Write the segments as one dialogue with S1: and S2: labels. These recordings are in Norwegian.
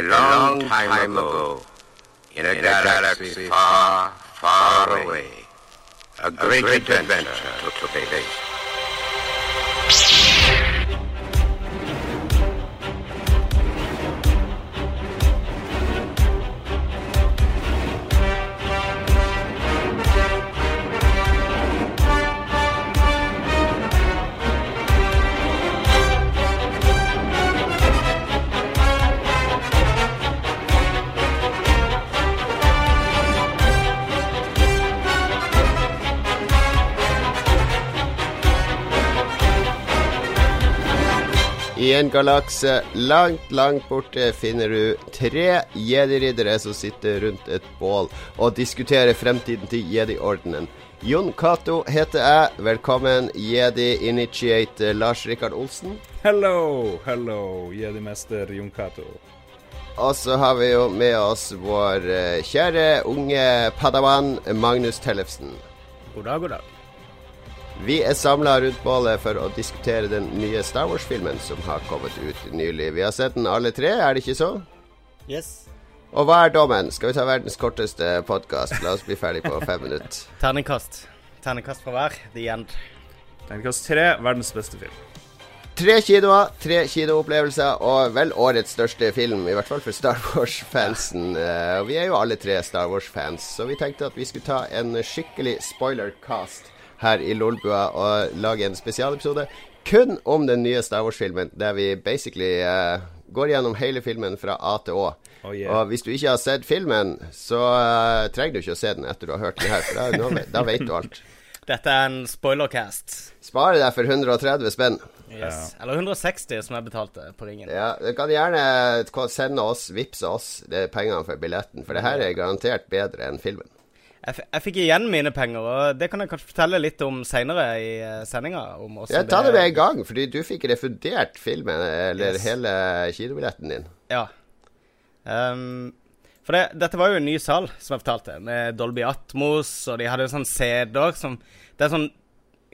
S1: A long time ago, in a galaxy far, far away, a great adventure took place.
S2: I en galakse langt, langt borte finner du tre jedi-riddere som sitter rundt et bål og diskuterer fremtiden til jedi-ordenen. Jon Cato heter jeg. Velkommen, jedi-initiate Lars Rikard Olsen.
S3: Hello, hello, jedi-mester Jon Cato.
S2: Og så har vi jo med oss vår eh, kjære unge padawan Magnus Tellefsen.
S4: God dag, god dag.
S2: Vi er samla rundt bålet for å diskutere den nye Star Wars-filmen som har kommet ut nylig. Vi har sett den alle tre, er det ikke så?
S4: Yes.
S2: Og hva er dommen? Skal vi ta verdens korteste podkast? La oss bli ferdig på fem minutter.
S4: Terningkast. Terningkast fra hver. The end.
S3: Terningkast tre, verdens beste film.
S2: Tre kinoer, tre kinoopplevelser og vel årets største film, i hvert fall for Star Wars-fansen. Eh, og vi er jo alle tre Star Wars-fans, så vi tenkte at vi skulle ta en skikkelig spoiler-cast her i Lolbua og lage en spesialepisode kun om den nye Star Wars-filmen, der vi basically uh, går gjennom hele filmen fra A til Å.
S3: Oh, yeah.
S2: Og hvis du ikke har sett filmen, så uh, trenger du ikke å se den etter du har hørt den her, for da, nå, da vet du alt.
S4: Dette er en spoilercast.
S2: Spare deg for 130 spenn.
S4: Yes. Eller 160, som jeg betalte på ringen.
S2: Ja, Du kan gjerne sende oss, vippse oss det pengene for billetten, for det her er garantert bedre enn filmen.
S4: Jeg, jeg fikk igjen mine penger, og det kan jeg kanskje fortelle litt om seinere i uh, sendinga.
S2: Ja, ta det med en gang, fordi du fikk refundert filmen, eller
S4: Yes.
S2: hele kinobilletten din.
S4: Ja. Um, for det, dette var jo en ny sal, som jeg fortalte, med Dolby Atmos, og de hadde sånn CD-er som Det er sånn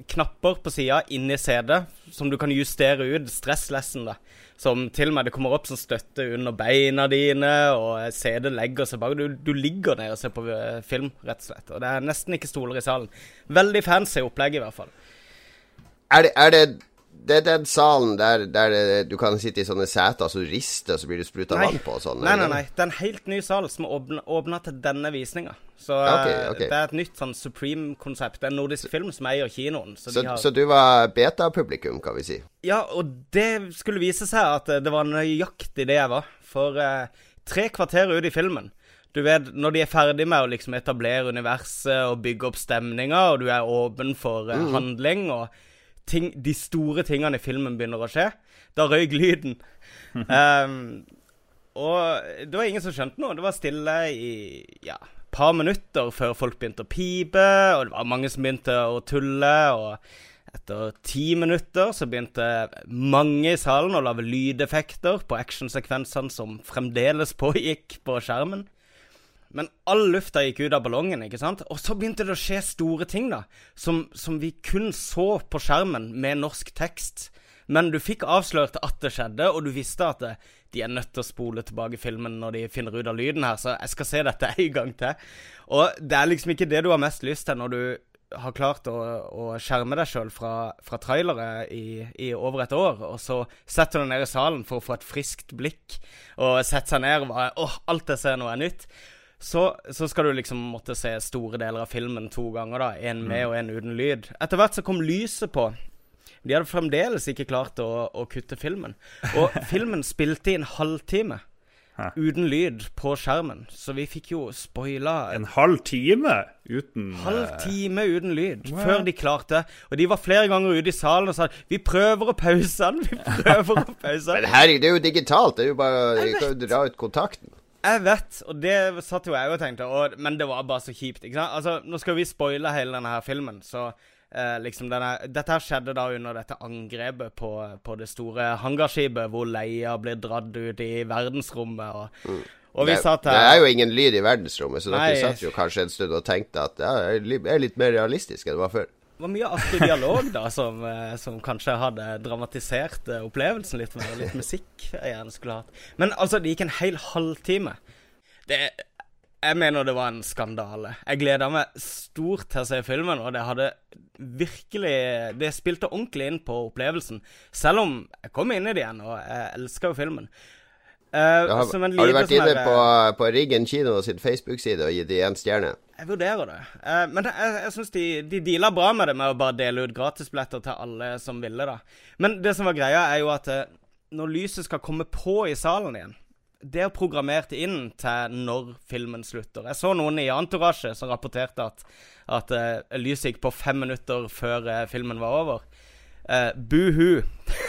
S4: knapper på sida inni CD som du kan justere ut stresslessen, da. Som til og med det kommer opp som støtte under beina dine, og CD legger seg bak. Du, du ligger ned og ser på eh, film, rett og slett. Og det er nesten ikke stoler i salen. Veldig fancy opplegg, i hvert fall.
S2: Er det, er det det er den salen der, der du kan sitte i sånne seter som rister, og så blir du spruta vann på og sånn?
S4: Nei, nei, nei. Det er en helt ny sal som er åpna til denne visninga. Så okay,
S2: okay.
S4: det er et nytt sånn Supreme-konsept. Det er en nordisk film som eier kinoen. Så,
S2: Så,
S4: de har...
S2: så du var beta-publikum, kan vi si?
S4: Ja, og det skulle vise seg at eh, det var nøyaktig det jeg var. For eh, tre kvarter ut i filmen du vet, Når de er ferdig med å liksom etablere universet og bygge opp stemninga, og du er åpen for eh, handling, og ting, de store tingene i filmen begynner å skje, da røyk lyden. um, og det var ingen som skjønte noe. Det var stille i ja, et par minutter før folk begynte å pipe, og det var mange som begynte å tulle. og etter ti minutter så begynte mange i salen å lage lydeffekter på actionsekvensene som fremdeles pågikk på skjermen. Men all lufta gikk ut av ballongen, ikke sant? Og så begynte det å skje store ting, da. Som, som vi kun så på skjermen med norsk tekst. Men du fikk avslørt at det skjedde, og du visste at det, de er nødt til å spole tilbake filmen når de finner ut av lyden her, så jeg skal se dette en gang til. Og det er liksom ikke det du har mest lyst til når du har klart å, å skjerme deg sjøl fra, fra trailere i, i over et år, og så setter du deg ned i salen for å få et friskt blikk, og setter seg ned og bare åh, alt jeg ser nå er nytt. Så, så skal du liksom måtte se store deler av filmen to ganger, da. En med og en uten lyd. Etter hvert så kom lyset på. De hadde fremdeles ikke klart å, å kutte filmen. Og filmen spilte i en halvtime
S3: Hæ.
S4: uten lyd på skjermen. Så vi fikk jo spoila en
S3: halv time uten
S4: halv
S3: eh,
S4: time uten lyd
S3: What?
S4: før de klarte. Og de var flere ganger ute i salen og sa 'Vi prøver å pause den', vi prøver å pause den.
S2: Men herregud, det er jo digitalt. Det er jo bare å dra ut kontakten.
S4: Jeg vet, og det satt jo jeg og tenkte, og, men det var bare så kjipt. ikke sant? Altså, Nå skal vi spoile hele denne her filmen, så eh, liksom denne, Dette her skjedde da under dette angrepet på, på det store hangarskipet, hvor Leia blir dratt ut i verdensrommet, og, og vi
S2: det,
S4: satt
S2: det er jo ingen lyd i verdensrommet, så
S4: Nei.
S2: dere satt jo kanskje en stund og tenkte at ja, det er litt mer realistisk enn det var før.
S4: Var mye artig dialog da, som, eh, som kanskje hadde dramatisert eh, opplevelsen litt med Litt musikk jeg gjerne skulle hatt. Men altså, det gikk en hel halvtime. Det Jeg mener det var en skandale. Jeg gleda meg stort til å se filmen, og det hadde virkelig Det spilte ordentlig inn på opplevelsen. Selv om jeg kom inn i det igjen, og jeg elska jo filmen. Uh,
S2: har, har, du vært inne sånn på, på Riggen kino sin Facebook-side og gitt de én stjerne?
S4: Jeg vurderer det. Uh, men det, jeg, jeg syns de, de deala bra med det med å bare dele ut gratisbilletter til alle som ville, da. Men det som var greia, er jo at uh, når lyset skal komme på i salen igjen Det er programmert inn til når filmen slutter. Jeg så noen i Antorasje som rapporterte at, at lyset gikk på fem minutter før filmen var over. Uh, Buhu.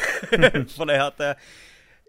S4: For det at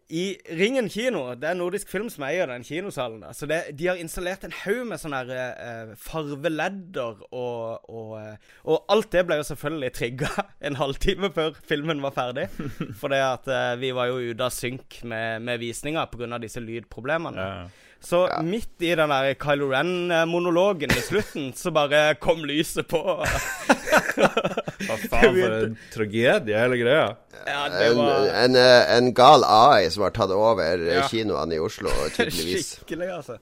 S4: i Ringen kino, det er Nordisk Film som eier den kinosalen. så det, De har installert en haug med sånne uh, farveledder, og, og, uh, og, alt det ble jo selvfølgelig trigga en halvtime før filmen var ferdig. For uh, vi var jo ute av synk med, med visninga pga. disse lydproblemene. Ja. Så ja. midt i den der Kylo Ren-monologen i slutten, så bare kom lyset på.
S3: Hva faen for en tragedie, hele greia.
S2: Ja, var... en, en, en, gal AI som har tatt over ja. kinoene i Oslo, tydeligvis.
S4: Skikkelig, altså.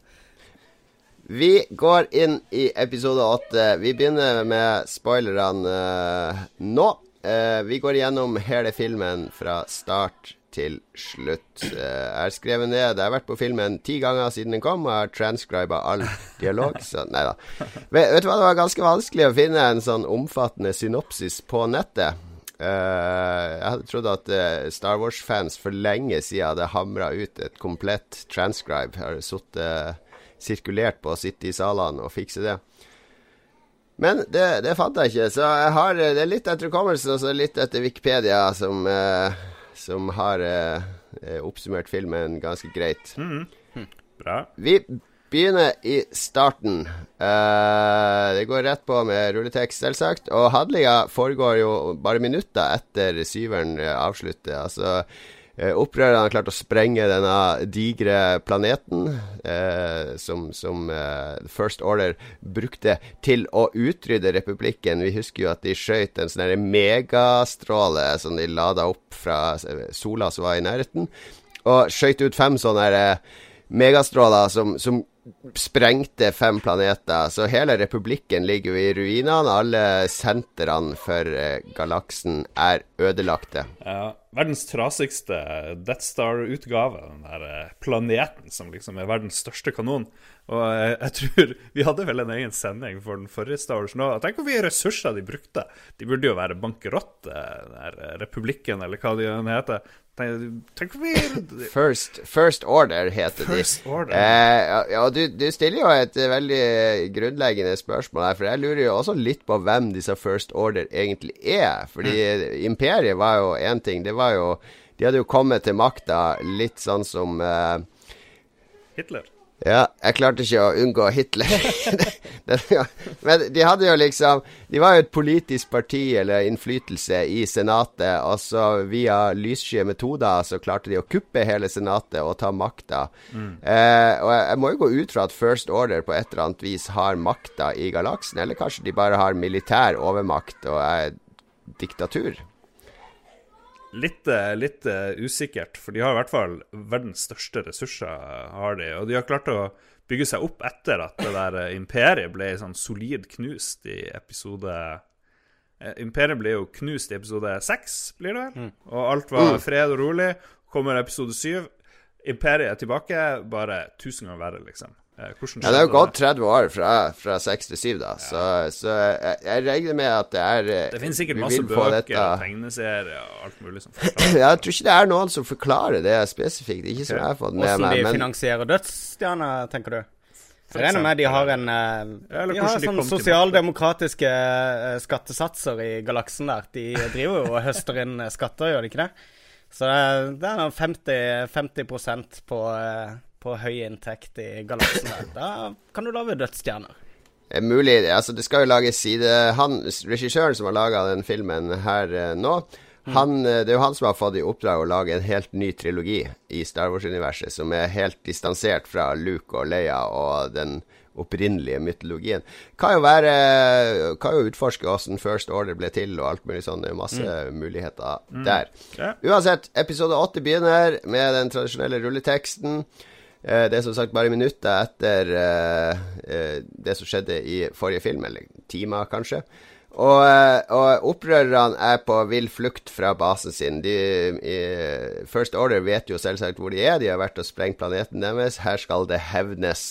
S2: Vi går inn i episode åtte. Vi begynner med spoilerne uh, nå. Uh, vi går igjennom hele filmen fra start til slutt. Eh, jeg har skrevet ned Jeg har vært på filmen ti ganger siden den kom, og jeg har transcriba all dialog. Så nei da. Vet, vet, du hva, det var ganske vanskelig å finne en sånn omfattende synopsis på nettet. Uh, jeg hadde trodd at uh, Star Wars-fans for lenge siden hadde hamra ut et komplett transcribe. Har sittet uh, sirkulert på å sitte i salene og fikse det. Men det, det, fant jeg ikke, så jeg har, det er litt etter hukommelsen og så litt etter Wikipedia, som eh, som har eh, eh, oppsummert filmen ganske greit.
S3: Mm. Hm. Bra.
S2: Vi begynner i starten. Uh, det går rett på med rulletekst, selvsagt. Og handlinga foregår jo bare minutter etter syveren avslutter. Altså Eh, opprørerne har klart å sprenge denne digre planeten eh, som, som eh, First Order brukte til å utrydde republikken. Vi husker jo at de skjøt en sånn megastråle som de lada opp fra sola som var i nærheten, og skjøt ut fem sånne eh, megastråler som, som sprengte fem planeter. Så hele republikken ligger jo i ruinene. Alle sentrene for uh, galaksen er ødelagte.
S3: Ja, verdens trasigste Death Star-utgave. Den der uh, planeten som liksom er verdens største kanon. Og jeg, jeg, tror Vi hadde vel en egen sending for den forrige Star Wars nå. Tenk hvor mye ressurser de brukte. De burde jo være bankerott, den republikken, eller hva de heter.
S2: First, first Order heter
S3: first
S2: de.
S3: Order.
S2: Eh, ja, du, du, stiller jo et veldig grunnleggende spørsmål her, for jeg lurer jo også litt på hvem disse First Order egentlig er. Fordi mm. imperiet var jo én ting. Det var jo De hadde jo kommet til makta litt sånn som eh,
S3: Hitler.
S2: Ja, jeg klarte ikke å unngå Hitler. Men de hadde jo liksom De var jo et politisk parti eller innflytelse i Senatet, og så via lyssky metoder så klarte de å kuppe hele Senatet og ta makta. Mm. Eh, og jeg, må jo gå ut fra at First Order på et eller annet vis har makta i galaksen, eller kanskje de bare har militær overmakt og er diktatur?
S3: Litt, eh, litt uh, usikkert, for de har i hvert fall verdens største ressurser. har de, Og de har klart å bygge seg opp etter at det der uh, imperiet ble sånn solid knust i episode Imperiet ble jo knust i episode seks, blir det vel? Mm. Og alt var fred og rolig. Kommer episode syv. Imperiet er tilbake, bare tusen ganger verre, liksom.
S2: Eh, ja, det har jo gått 30 år fra, fra 6 til 7, da, ja. så, så jeg, jeg, regner med at det er
S3: eh, Det finnes sikkert masse bøker og tegneserier og alt mulig som
S2: forklarer Jeg tror ikke det er noen som forklarer det spesifikt. Ikke som jeg har fått med
S4: meg. Hvordan de men... finansierer dødsstjerner, tenker du? Jeg regner med de har en uh, De har sånne sosialdemokratiske uh, skattesatser i galaksen der. De driver jo og høster inn skatter, gjør de ikke det? Så det, det er 50, 50% på uh, på høy inntekt i galaksen her, da kan du lage dødsstjerner.
S2: Det er mulig. Altså, det skal jo lages side Han, regissøren som har laga den filmen her eh, nå, Han, eh, det er jo han som har fått i oppdrag å lage en helt ny trilogi i Star Wars-universet, som er helt distansert fra Luke og Leia og den opprinnelige mytologien. Kan jo være Kan jo utforske hvordan First Order ble til, og alt mulig sånn. Det er masse mm. muligheter mm. der.
S3: Ja.
S2: Uansett, episode åtte begynner med den tradisjonelle rulleteksten. Eh, det er som sagt bare minutter etter uh, uh, det som skjedde i forrige film, eller timer, kanskje. Og, og opprørerne er på vill flukt fra basen sin. De, First Order vet jo selvsagt hvor de er. De har vært og sprengt planeten deres. Her skal det hevnes.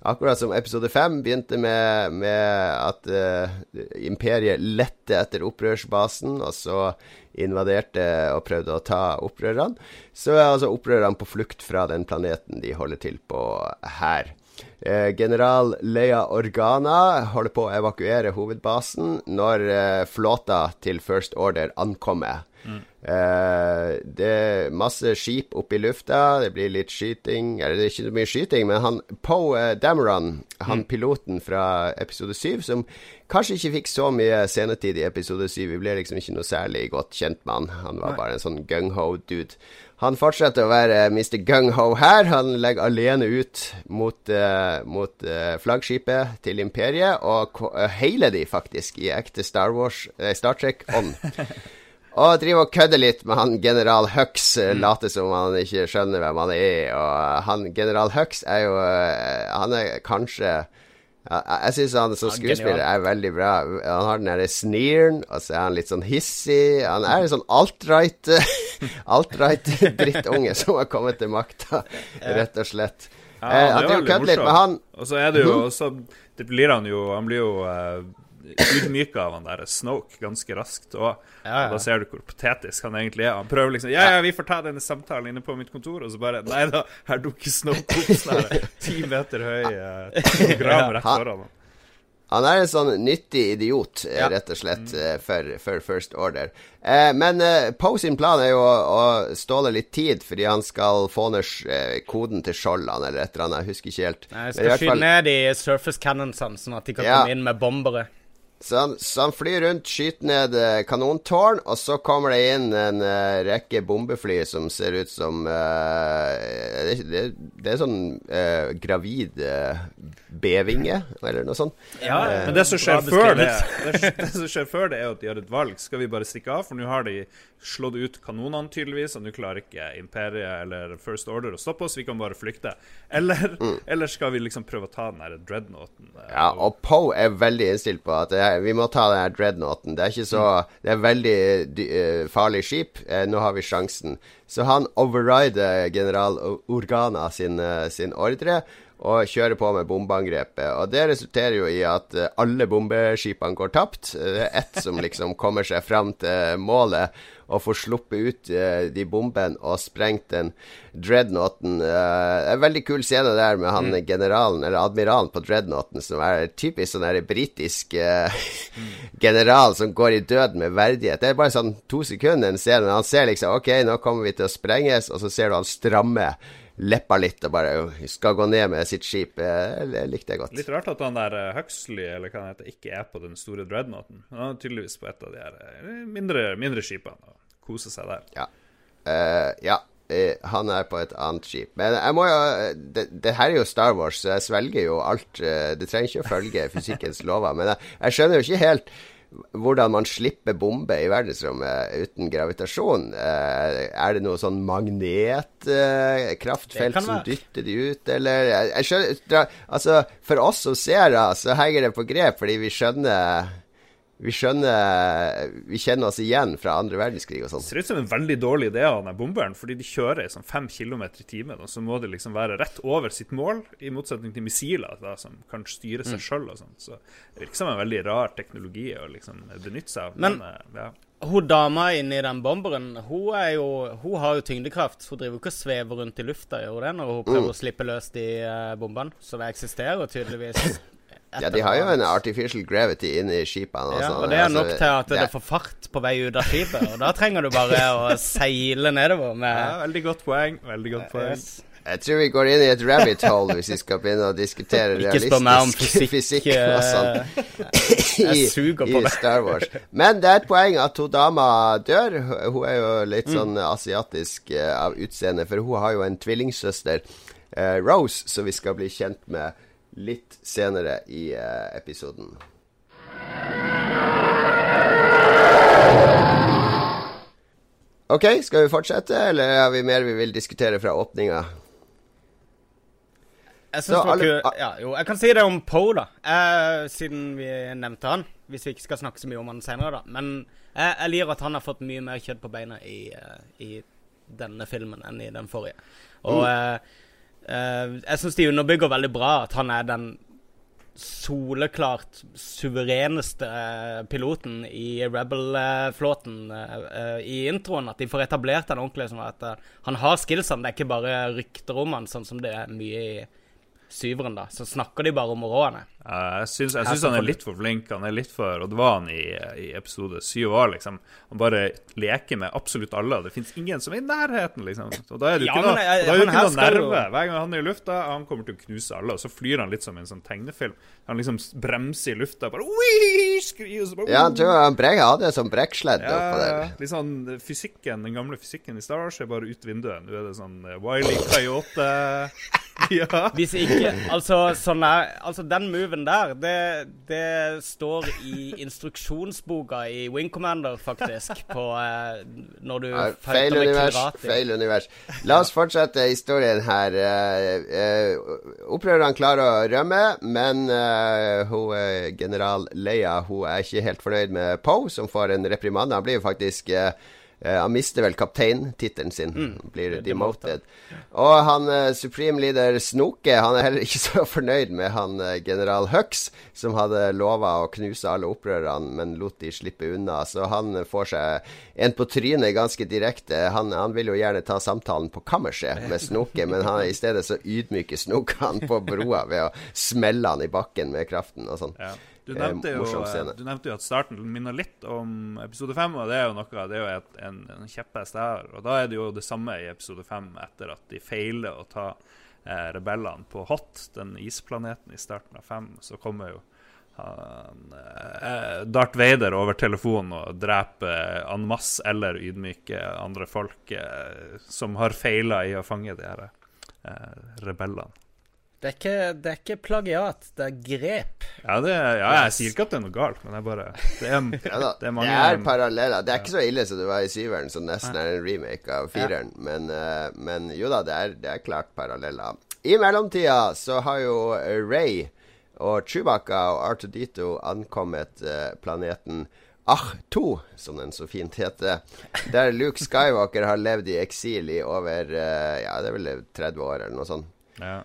S2: Akkurat som episode fem begynte med, med at uh, imperiet lette etter opprørsbasen, og så invaderte og prøvde å ta opprørerne, så er altså opprørerne på flukt fra den planeten de holder til på her. Eh, general Leia Organa holder på å evakuere hovedbasen når eh, flåta til First Order ankommer. Mm. Eh, det er masse skip oppe i lufta, det blir litt skyting Eller det er ikke så mye skyting, men han Poe eh, Dameron, han mm. piloten fra episode 7, som kanskje ikke fikk så mye scenetid i episode 7, vi ble liksom ikke noe særlig godt kjent med han. Han var bare en sånn gung-ho-dude. Han fortsetter å være Mr. Gung-ho her. Han legger alene ut mot, uh, mot uh, flaggskipet til imperiet, og uh, heiler de faktisk i ekte Star Wars, Star Trek-ånd. Og driver og kødder litt med han general Hux, mm. later som han ikke skjønner hvem han er. Og han general Hux er jo Han er kanskje jeg syns han som skuespiller er veldig bra. Han har den derre sneeren, og så er han litt sånn hissig. Han er en sånn alt-right alt-right drittunge som har kommet til makta, rett og slett.
S3: Ja, eh, han driver og kødder litt med han. Og så er det jo mhm. også Det blir han jo Han blir jo uh, ydmyka av han der Snoke ganske raskt. Og, ja, ja. og, da ser du hvor patetisk han egentlig er. Han prøver liksom Ja, ja, vi får ta denne samtalen inne på mitt kontor, og så bare Nei da, her dukker Snoke opp sånn ti meter høy program rett foran ham.
S2: Han er en sånn nyttig idiot, eh, ja. rett og slett, mm. for, for, First Order. Eh, men eh, Poe sin plan er jo å, å, ståle litt tid, fordi han skal få ned eh, koden til skjoldene eller et eller annet. Jeg husker ikke helt.
S4: Nei, jeg skal skyte fall... ned de surface cannonsene, sånn at de kan ja. komme inn med bombere.
S2: Så han, så han, flyr rundt, skyter ned eh, kanontårn, og så kommer det inn en uh, rekke bombefly som ser ut som uh, det, det, det, er sånn uh, gravid B-vinge, eller noe sånt.
S3: Ja, men det som, skjer før det, det, det som skjer før det, er at de har et valg. Skal vi bare stikke av? For nå har de slått ut kanonene, tydeligvis, og nå klarer ikke Imperiet eller First Order å stoppe oss, vi kan bare flykte. Eller, mm. eller skal vi liksom prøve å ta den her dreadnoughten?
S2: Ja, og Poe er veldig innstilt på at det vi må ta den dreadnoughten. Det er ikke så Det er veldig uh, farlig skip. Uh, nå har vi sjansen. Så han overrider general Organa sin, sin ordre og kjører på med bombeangrepet. Og det resulterer jo i at alle bombeskipene går tapt. Det er ett som liksom kommer seg fram til målet og får sluppet ut uh, de bombene og sprengt den dreadnoughten. Uh, en veldig kul scene der med han mm. generalen, eller admiralen på dreadnoughten, som er typisk sånn britisk uh, general som går i døden med verdighet. Det er bare sånn to sekunder en scene. Han ser liksom OK, nå kommer vi til å sprenges, og så ser du han stramme leppa litt og bare skal gå ned med sitt skip. Det likte jeg godt.
S3: Litt rart at han der Huxley, eller hva han heter, ikke er på den store dreadnoughten. Han er tydeligvis på et av de her mindre, mindre skipene kose seg der.
S2: Ja. Uh, ja. Uh, han er på et annet skip. Men jeg må jo det, det, her er jo Star Wars, så jeg svelger jo alt. Uh, det trenger ikke å følge fysikkens lover. Men jeg, jeg, skjønner jo ikke helt hvordan man slipper bombe i verdensrommet uten gravitasjon. er det noe sånn magnetkraftfelt som dytter de ut, eller jeg, jeg skjønner, Altså, for oss som ser da, så henger det på grep, fordi vi skjønner vi skjønner Vi kjenner oss igjen fra andre verdenskrig og sånn.
S3: Ser ut som en veldig dårlig idé av den bomberen, fordi de kjører i sånn fem kilometer i timen, og så må de liksom være rett over sitt mål, i motsetning til missiler da, som kan styre seg mm. sjøl og sånn. Så det virker som en veldig rar teknologi å liksom benytte seg av.
S4: Men, men ja. hun dama inni den bomberen, hun, er jo, hun har jo tyngdekraft. Hun driver jo ikke og svever rundt i lufta, gjør det, når hun prøver mm. å slippe løs de uh, bombene. Så det eksisterer tydeligvis.
S2: Ja, de har jo en artificial gravity inni skipene.
S4: Og Ja, og det er nok altså, til at det, får fart på vei ut av skipet. Og da trenger du bare å seile nedover med
S3: ja, Veldig godt poeng. Veldig godt poeng. Yes.
S2: Jeg tror vi går inn i et rabbit hole hvis vi skal begynne å diskutere realistisk
S4: fysikk.
S2: fysikk og sånn i,
S4: suger
S2: i. Star Wars. Men det er et poeng at hun dama dør. Hun er jo litt
S4: Mm.
S2: sånn asiatisk eh, av utseende, for hun har jo en tvillingsøster, eh, Rose, som vi skal bli kjent med litt senere i eh, episoden. Ok, skal vi fortsette, eller har vi mer vi vil diskutere fra åpninga?
S4: Jeg
S2: alle-
S4: ja, jo, jeg kan si det om Poe, da. Eh, siden vi nevnte han. Hvis vi ikke skal snakke så mye om han senere, da. Men jeg, jeg liker at han har fått mye mer kjøtt på beina i, eh, i denne filmen enn i den forrige. Og mm. eh, jeg syns de underbygger veldig bra at han er den soleklart suvereneste eh, piloten i Rebel-flåten eh, eh, i introen. At de får etablert den ordentlig. Som at eh, han har skillsene. Det er ikke bare rykter om han, sånn som det er mye i syveren, da. Så snakker de bare om hvor
S3: Ja, Jeg syns, jeg syns han er litt for flink. Han er litt for, og det var han i, i episode syv år, liksom. Han bare leker med absolutt alle, og det fins ingen som er i nærheten, liksom. Og da er det jo
S4: Ja,
S3: ikke noe, da er ikke noe nerve. Hver gang han er i lufta, han kommer til å knuse alle, og så flyr han litt som en sånn tegnefilm. Han liksom bremser i lufta, bare skriver, og så bare
S2: Ja, han tror han Breg hadde som brekksledd oppå der.
S3: ja, litt sånn fysikken, Den gamle fysikken i Star Wars er bare ut vinduet. Nå er det sånn eh, Wiley Coyote Ja.
S4: Hvis ikke Altså, sånn er Altså, den moven der, det, det står i instruksjonsboka i Wing Commander, faktisk, på eh, Når du
S2: Ja, feil univers, feil univers. La oss fortsette historien her. Eh, eh, Opprørerne klarer å rømme, men eh, hun, eh, general Leia hun er ikke helt fornøyd med Poe, som får en reprimande. Han blir jo faktisk eh, han mister vel kapteintittelen sin, blir demoted. Og han eh, supreme leader Snoke han er heller ikke så fornøyd med han eh, general Hux, som hadde lova å knuse alle opprørerne, men lot de slippe unna. Så han eh, får seg en på trynet ganske direkte. Han, han vil jo gjerne ta samtalen på kammerset med Snoke, men han, i stedet så ydmyker Snoke han på broa ved å smelle han i bakken med kraften og sånn.
S3: Ja. Du
S2: Eh,
S3: nevnte, jo,
S2: scene.
S3: du nevnte jo at starten minner litt om episode fem, og det er jo noe Det er jo et, en, en kjepphest har. Og da er det jo det samme i episode fem, etter at de feiler å ta eh, rebellene på Hot, den isplaneten i starten av fem. Så kommer jo han, eh, Darth Vader over telefonen og dreper en masse eller ydmyke andre folk eh, som har feila i å fange de her eh, rebellene.
S4: Det er, ikke, det er ikke plagiat, det er grep.
S3: Ja, det, ja, jeg sier ikke at det er noe galt, men det er bare Det er,
S2: Ja
S3: det er mange
S2: det er paralleller. Det er ikke så ille som det var i syveren, som nesten er en remake av fireren. Men, eh, men jo da, det er, det er klart paralleller. I mellomtida så har jo Ray og Chewbacca og Artudito ankommet eh, planeten Ach-2, som den så fint heter. Der Luke Skywalker har levd i eksil i over eh, Ja, det er vel 30 år, eller noe sånt.
S3: Ja.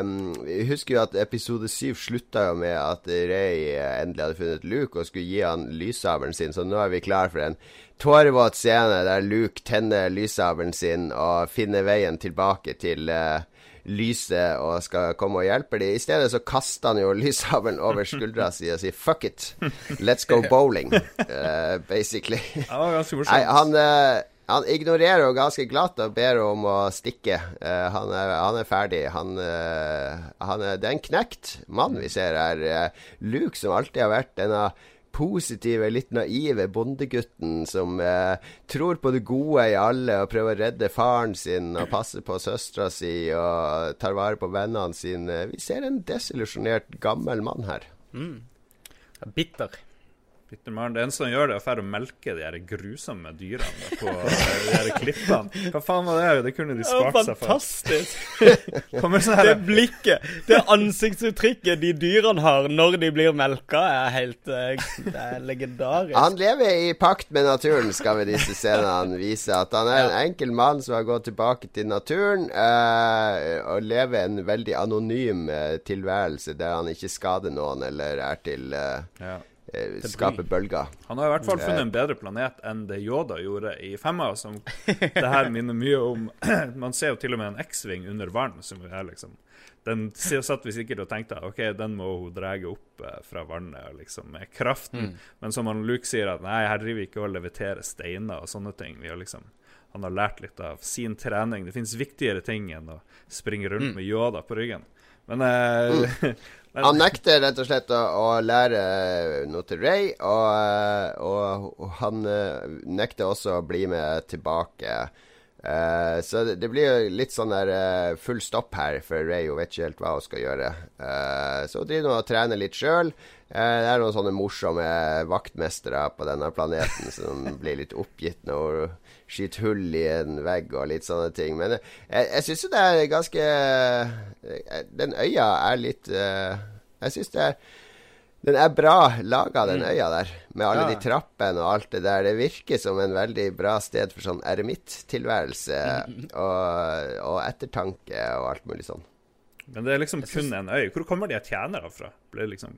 S2: Um, husker jo at episode syv slutta jo med at Ray eh, endelig hadde funnet Luke og skulle gi han lyssabelen sin, så nå er vi klar for en tårevåt scene der Luke tenner lyssabelen sin og finner veien tilbake til uh, lyset og skal komme og hjelpe dem. I stedet så kaster han jo lyssabelen over skuldra si og sier 'fuck it, let's go bowling', uh, basically.
S3: Det var ganske morsomt.
S2: Nei, han, han ignorerer henne ganske glatt og ber om å stikke. Uh, han, er, han er ferdig. Han, uh, han er, det er en knekt mann vi ser her. Uh, Luke, som alltid har vært denne positive, litt naive bondegutten som tror på det gode i alle og prøver å redde faren sin og passe på søstera si og tar vare på vennene sine. Vi ser en desillusjonert gammel mann her.
S4: Bitter.
S3: Bitter mann. Det eneste han gjør, det er å melke de her grusomme dyrene på eh, de her klippene. Hva faen var det? Det kunne de spart seg for.
S4: Fantastisk!
S3: Sånn
S4: Det blikket, det ansiktsuttrykket de dyrene har når de blir melka, er helt eh, Det er legendarisk.
S2: Han lever i pakt med naturen, skal vi disse scenene vise. At han er en enkel mann som har gått tilbake til naturen øh, og lever en veldig anonym tilværelse der han ikke skader noen eller er til øh,
S3: ja.
S2: Eh, skaper bølger.
S3: Han har i hvert fall funnet en bedre planet enn det Yoda gjorde i femma, som det her minner mye om Man ser jo til og med en X-Wing under vann, som er liksom Den satt vi sikkert og tenkte OK, den må hun dra opp eh, fra vannet liksom, med kraften. Men som han Luke sier, at nei, her driver vi ikke og leviterer steiner og sånne ting. Vi har liksom han har lært litt av sin trening. Det fins viktigere ting enn å springe rundt med Yoda på ryggen. Men, eh, men
S2: Han nekter rett og slett å, å lære noe til Ray, og, eh, og, og han eh, nekter også å bli med tilbake. Uh, så det, det blir jo litt sånn der uh, full stopp her for Ray. Hun vet ikke helt hva hun skal gjøre. Uh, så hun driver og trener litt sjøl. det er noen sånne morsomme vaktmestere på denne planeten som blir litt oppgitt når hun skyter hull i en vegg og litt sånne ting. Men jeg, jeg syns jo det er ganske Den øya er litt Jeg syns det er den er bra laga, den øya der. Med alle
S4: Ja.
S2: de trappene og alt det der. Det virker som en veldig bra sted for sånn eremitttilværelse og, og ettertanke og alt mulig sånn.
S3: Men det er liksom kun en øy. Hvor kommer de tjenerne fra? Ble liksom,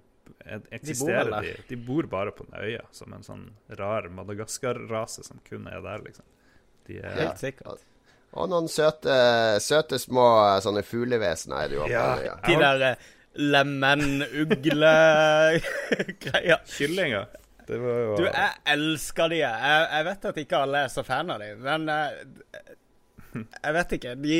S3: eksisterer
S4: vel
S3: de, de bor bare på den øya, som en sånn rar Madagaskar-rase som kun er der, liksom. De er,
S4: Helt sikkert.
S2: Og noen søte, søte små sånne fuglevesener er det jo oppe
S3: Ja.
S4: De der eh, lemen-ugle-greia.
S3: Kyllinger. Det var jo
S4: Du, jeg elsker de. Jeg, jeg vet at ikke alle er så fan av de, men eh, jeg vet ikke. De,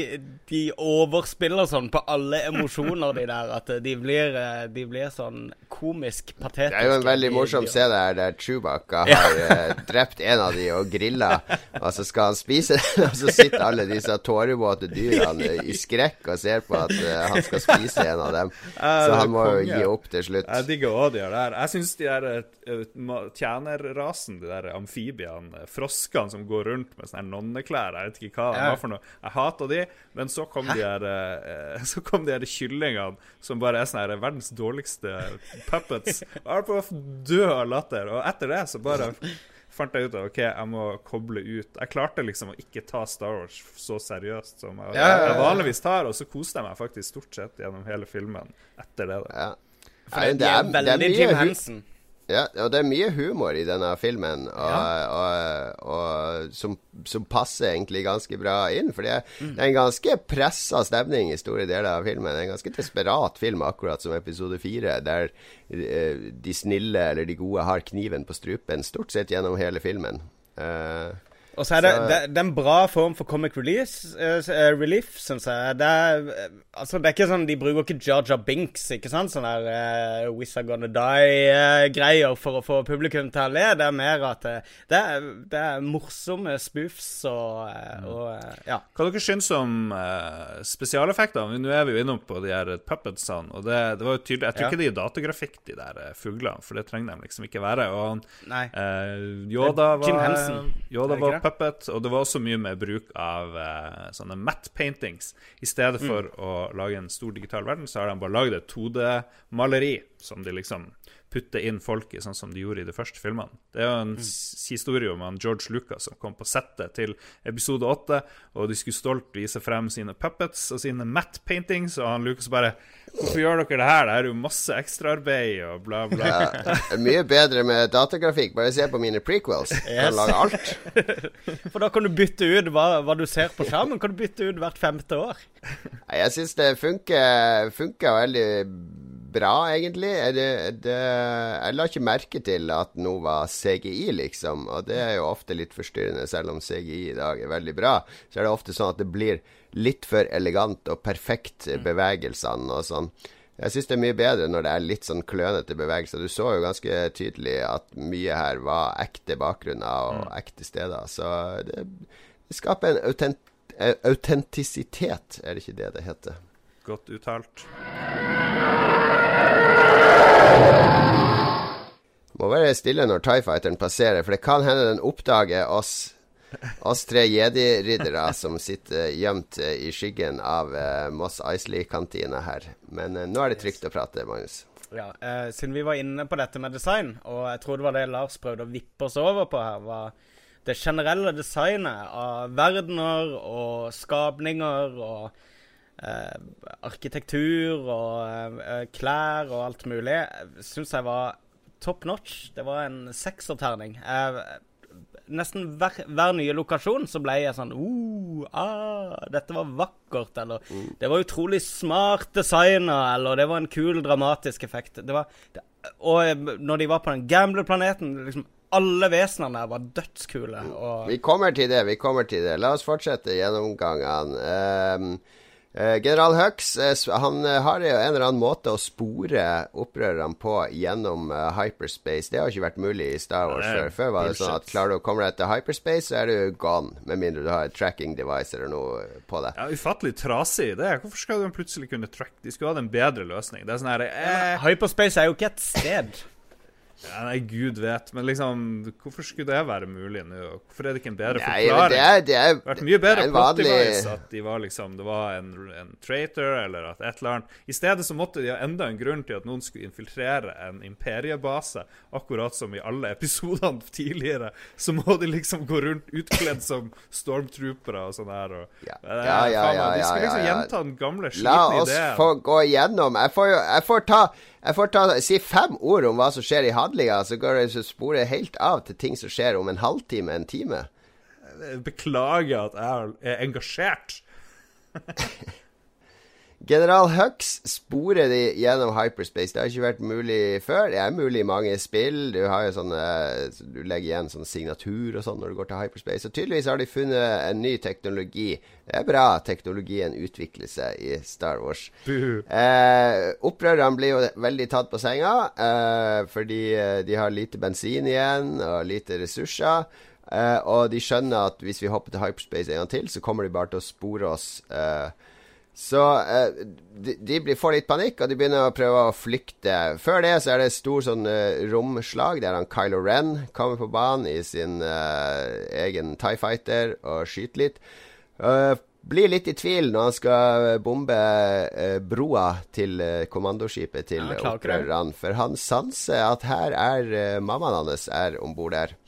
S4: de overspiller sånn på alle emosjoner, de der, at de blir, eh, de blir sånn komisk patetiske.
S2: Det er jo en veldig morsom scene der, der Chewbacca har eh, drept en av de og grilla, og så skal han spise den, og så sitter alle disse tårevåte dyrene i skrekk og ser på at eh, han skal spise en av dem. Så han må jo gi opp til slutt.
S3: Jeg digger òg de der. Jeg syns de der tjenerrasen, de der amfibiene, froskene som går rundt med sånne nonneklær, jeg vet ikke hva
S4: Ja.
S3: Var for noe. Jeg hater de, men så kom de her eh, Så kom de her kyllingene som bare er sånne her verdens dårligste puppets. Jeg var på å dø av latter. Og etter det så bare fant jeg ut at OK, jeg må koble ut. Jeg klarte liksom å ikke ta Star Wars så seriøst som jeg,
S4: Ja, ja, ja.
S3: jeg vanligvis tar, og så koste jeg meg faktisk stort sett gjennom hele filmen etter det. da.
S2: Ja.
S4: For
S2: Nei,
S4: det, de er veldig
S2: mye
S4: Jim Henson.
S2: Ja, og det er mye humor i denne filmen, og, og, og som, som passer egentlig ganske bra inn. For det
S3: Mm.
S2: det er en ganske pressa stemning i store deler av filmen. Det er en ganske desperat film, akkurat som episode fire, der eh, de snille eller de gode har kniven på strupen stort sett gjennom hele filmen. Eh,
S4: Og så er det,
S2: Så-
S4: det, det er en bra form for comic release, eh, relief, syns jeg. Det er, eh, altså, det er ikke sånn De bruker ikke Jar Binks, ikke sant? Sånn der uh, Wish I Gonna Die-greier for å få publikum til å le. Det er mer at uh, det, er, det er morsomme spoofs og, eh, og Ja.
S3: Hva dere syns om uh, spesialeffektene? Nå er vi jo innom på de her puppetsene, og det, det var jo tydelig Jeg tror
S4: Ja.
S3: ikke det er datagrafikk, de der fuglene, for det trenger de liksom ikke være. Og
S4: Nei.
S3: Yoda
S4: er Jim
S3: var,
S4: Henson,
S3: Yoda var puppet, og det var også mye med bruk av uh, sånne matte paintings. I stedet for
S4: Mm.
S3: å lage en stor digital verden, så har de bare lagd et 2D-maleri som de liksom putter inn folk i, sånn som de gjorde i de første filmene. Det er jo en
S4: Mm.
S3: historie om han George Lucas som kom på settet til episode 8, og de skulle stolt vise frem sine puppets og sine matte paintings, og han Lucas bare Hvorfor gjør dere det her? Det er jo masse ekstraarbeid og bla, bla.
S2: ja, mye bedre med datagrafikk. Bare se på mine prequels. Jeg
S4: Yes.
S2: kan lage alt.
S4: For da kan du bytte ut hva, hva du ser på skjermen. Kan du bytte ut hvert femte år.
S2: Jeg syns det funker, funker veldig bra, egentlig. Det, det, jeg la ikke merke til at noe var CGI, liksom. Og det er jo ofte litt forstyrrende, selv om CGI i dag er veldig bra. Så er det ofte sånn at det blir litt for elegant og perfekt, bevegelsene og sånn. Jeg syns det er mye bedre når det er litt sånn klønete bevegelser. Du så jo ganske tydelig at mye her var ekte bakgrunner og ekte steder. Så det, det skaper en autent, eh, autentisitet, er det ikke det det heter?
S3: Godt uttalt.
S2: Må være stille når TIE Fighteren passerer, for det kan hende den oppdager oss oss tre jedi-riddere som sitter gjemt eh, i skyggen av uh, Moss Isley-kantina her. Men uh, nå er det trygt å prate, Magnus.
S4: Ja, uh, Siden vi var inne på dette med design, og jeg tror det var det Lars prøvde å vippe oss over på her, var det generelle designet av verdener og skapninger og eh, arkitektur og eh, klær og alt mulig, syns jeg var top notch. Det var en sekserterning. Eh, Nesten hver, hver nye lokasjon så ble jeg sånn uh, ah, Dette var vakkert, eller Det var utrolig smart designa, eller det var en kul, dramatisk effekt. Det var det, Og eh, når de var på den gamble-planeten liksom, alle vesenene der var dødskule. Og
S2: Vi kommer til det, vi kommer til det. La oss fortsette gjennomgangene. Um, uh, General Hux uh, han uh, har jo en eller annen måte å spore opprørerne på gjennom hyperspace. Det har ikke vært mulig i Star Wars før. Før var det sånn at klarer du å komme deg til hyperspace, så er du gone. Med mindre du har et tracking device eller noe på deg.
S3: Ja, Ufattelig trasig idé. Hvorfor skal de plutselig kunne track? De skulle hatt en bedre løsning. Det er sånn her eh,
S4: Hyperspace er jo ikke et sted.
S3: Ja, nei, gud vet, men liksom Hvorfor skulle det være mulig nå? Hvorfor er det ikke en bedre
S2: Nei,
S3: forklaring?
S2: det er, det er,
S3: Det hadde vært mye bedre
S2: det er
S3: plot
S2: vanlig-
S3: device at de var liksom, det var en, en traitor, eller at et eller annet I stedet så måtte de ha enda en grunn til at noen skulle infiltrere en imperiebase. Akkurat som i alle episodene tidligere, så må de liksom gå rundt utkledd som stormtroopere og sånn her. Og,
S2: Ja. Ja, Ja,
S3: ja,
S2: ja,
S3: De skulle liksom gjenta den gamle,
S2: La oss
S3: ideen.
S2: få gå igjennom. Jeg får, jo, jeg får ta jeg får ta, si fem ord om hva som skjer i handlinga, så går det så sporet helt av til ting som skjer om en halvtime, en time.
S3: Beklager at jeg er engasjert.
S2: General Hux sporer de gjennom hyperspace. Det har ikke vært mulig før. Det er mulig i mange spill. Du har jo sånne Du legger igjen sånn signatur og sånn når du går til hyperspace. Og tydeligvis har de funnet en ny teknologi. Det er bra teknologien utvikler seg i Star Wars. Eh, opprørerne blir jo veldig tatt på senga eh, fordi eh, de har lite bensin igjen og lite ressurser. Eh, og de skjønner at hvis vi hopper til hyperspace en gang til, så kommer de bare til å spore oss. Eh, så eh, de, de får litt panikk, og de begynner å prøve å flykte. Før det så er det stor sånn eh, romslag der han Kylo Ren kommer på banen i sin eh, egen Tie Fighter og skyter litt. Eh, blir litt i tvil når han skal bombe eh, broa til eh, kommandoskipet til
S4: Ja,
S2: opprørerne. For han sanser at her er mammaen hans er om bord der.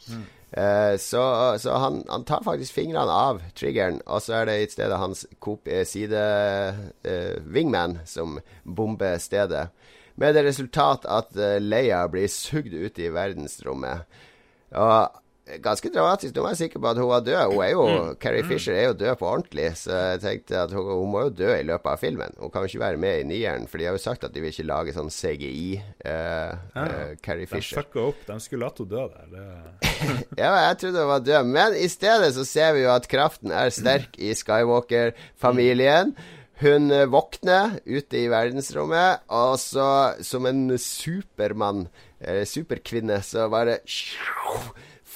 S2: Eh, så så han, han tar faktisk fingrene av triggeren, og så er det i stedet hans kop eh, eh, som bomber stedet. Med det resultat at eh, Leia blir sugd ut i verdensrommet. Og ganske dramatisk. Nå var jeg sikker på at hun var død. Hun er jo, Carrie Fisher er jo død på ordentlig, så jeg tenkte at hun, hun må jo dø i løpet av filmen. Hun kan jo ikke være med i nieren, for de har jo sagt at de vil ikke lage sånn CGI. uh, ja, uh, Carrie
S3: De
S2: Fisher.
S3: fucka opp. De skulle latt henne dø der. Det...
S2: Ja, jeg trodde hun var død, men i stedet så ser vi jo at kraften er sterk i Skywalker-familien. Hun eh, våkner ute i verdensrommet, og så som en supermann, eller superkvinne, så bare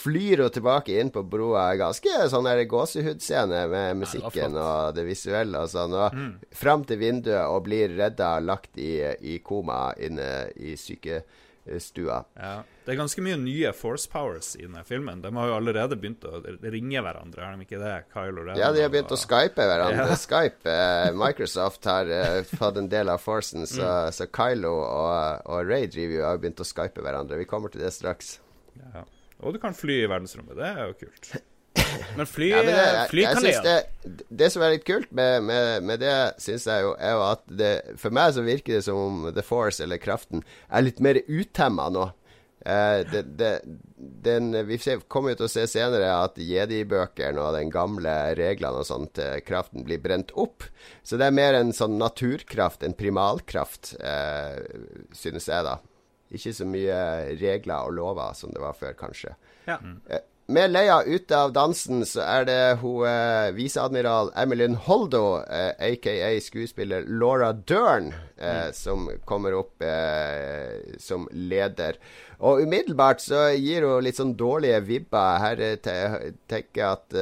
S2: flyr hun tilbake inn på broa. Ganske sånn der gåsehudscene med musikken og det visuelle og sånn. Og fram til vinduet og blir redda, lagt i, i koma inne i sykestua.
S3: Ja. Det er ganske mye nye force powers i denne filmen. De har jo allerede begynt å ringe hverandre, har de ikke det? Kylo Ren
S2: Ja, de har begynt å skype hverandre.
S3: Ja.
S2: Skype, eh, Microsoft har eh, fått en del av Forcen, så, så Kylo og, og Ray driver jo har begynt å skype hverandre. Vi kommer til det straks.
S3: Ja. Og du kan fly i verdensrommet. Det er jo kult.
S4: Men fly,
S2: Ja, men det, jeg,
S4: fly
S2: jeg
S4: kan de gjøre.
S2: det, det som er litt kult med, med, med det, syns jeg jo, er jo at det, for meg så virker det som om The Force, eller kraften, er litt mer utemma nå. Uh, det, det, den, vi kommer jo til å se senere at jedi-bøkene og den gamle reglene og sånt til kraften blir brent opp. Så det er mer en sånn naturkraft, en primalkraft, uh, synes jeg, da. Ikke så mye regler og lover som det var før, kanskje.
S4: Ja.
S2: Eh, Med Leia ute av dansen, så er det hun eh, viseadmiral Emilyn Holdo, eh, aka skuespiller Laura Dern, eh, som kommer opp eh, som leder. Og umiddelbart så gir hun litt sånn dårlige vibber. Her te tenker jeg at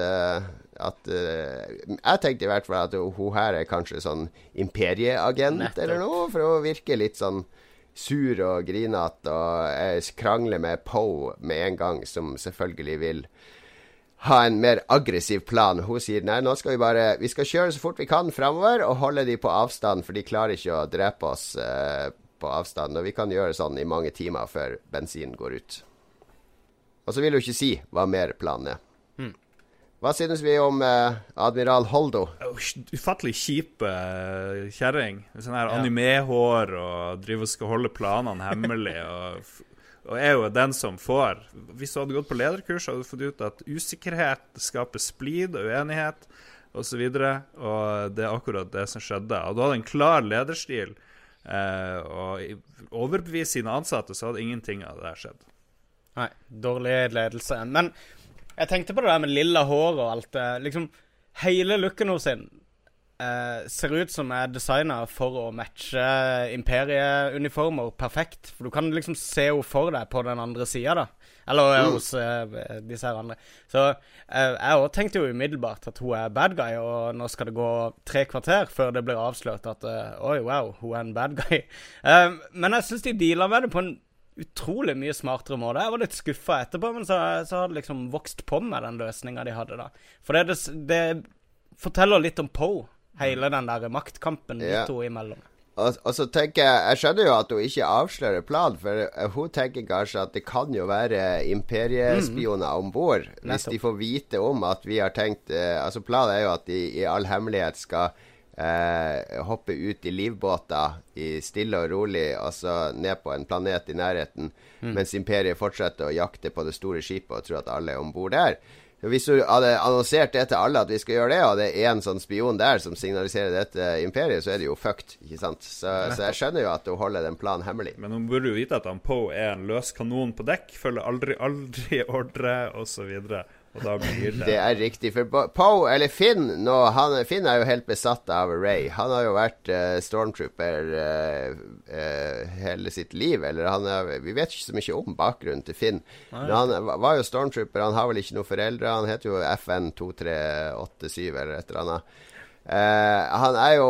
S2: at Jeg tenkte i hvert fall at hun her er kanskje sånn imperieagent eller noe, for hun virker litt sånn sur og grinete og eh, krangler med Poe med en gang, som selvfølgelig vil ha en mer aggressiv plan. Hun sier nei, nå skal vi bare Vi skal kjøre så fort vi kan framover og holde de på avstand, for de klarer ikke å drepe oss eh, på avstand. Og vi kan gjøre sånn i mange timer før bensinen går ut. Og så vil hun ikke si hva mer planen er. Hva synes vi om eh, admiral Holdo?
S3: Ufattelig kjip uh, kjerring. Sånn her animehår og driver og skal holde planene hemmelig. og, og er jo den som får Hvis du hadde gått på lederkurs, hadde du fått ut at usikkerhet skaper splid og uenighet osv. Og, så og det er akkurat det som skjedde. Og du hadde en klar lederstil. eh, og overbevist overbevise sine ansatte, så hadde ingenting av det der skjedd.
S4: Nei, dårlig ledelse. Men jeg tenkte på det der med lilla hår og alt det. Liksom, hele looken sin eh, ser ut som er designa for å matche imperieuniformer perfekt. For du kan liksom se henne for deg på den andre sida, da. Eller mm. hos eh, disse her andre. Så eh, jeg òg tenkte jo umiddelbart at hun er bad guy, og nå skal det gå tre kvarter før det blir avslørt at eh, oi, wow, hun er en bad guy. Eh, men jeg syns de dealer med det på en utrolig mye smartere måte. Jeg var litt skuffa etterpå, men så, så har det liksom vokst på med den løsninga de hadde da. For det, det, forteller litt om Poe, hele den der maktkampen de to imellom.
S2: Og, og, så tenker jeg Jeg skjønner jo at hun ikke avslører planen, for hun tenker kanskje at det kan jo være imperiespioner mm. om bord. Hvis de får vite om at vi har tenkt eh, Altså Planen er jo at de i all hemmelighet skal eh, hoppe ut i livbåter i stille og rolig, altså ned på en planet i nærheten, mm. mens imperiet fortsetter å jakte på det store skipet og tror at alle er om bord der. Hvis du hadde annonsert det til alle at vi skal gjøre det, og det er én sånn spion der som signaliserer dette imperiet, så er det jo fucked. ikke sant? Så, så jeg skjønner jo at hun holder den planen hemmelig.
S3: Men hun burde jo vite at han Poe er en løs kanon på dekk, følger aldri, aldri ordre, osv. Det
S2: Det er riktig. For Poe, eller Finn nå, han, Finn er jo helt besatt av Ray. Han har jo vært uh, stormtrooper uh, uh, hele sitt liv. Eller han er, Vi vet ikke så mye om bakgrunnen til Finn. Nei. Men han var jo stormtrooper. Han har vel ikke noen foreldre. Han heter jo FN2387 eller et eller annet. han er jo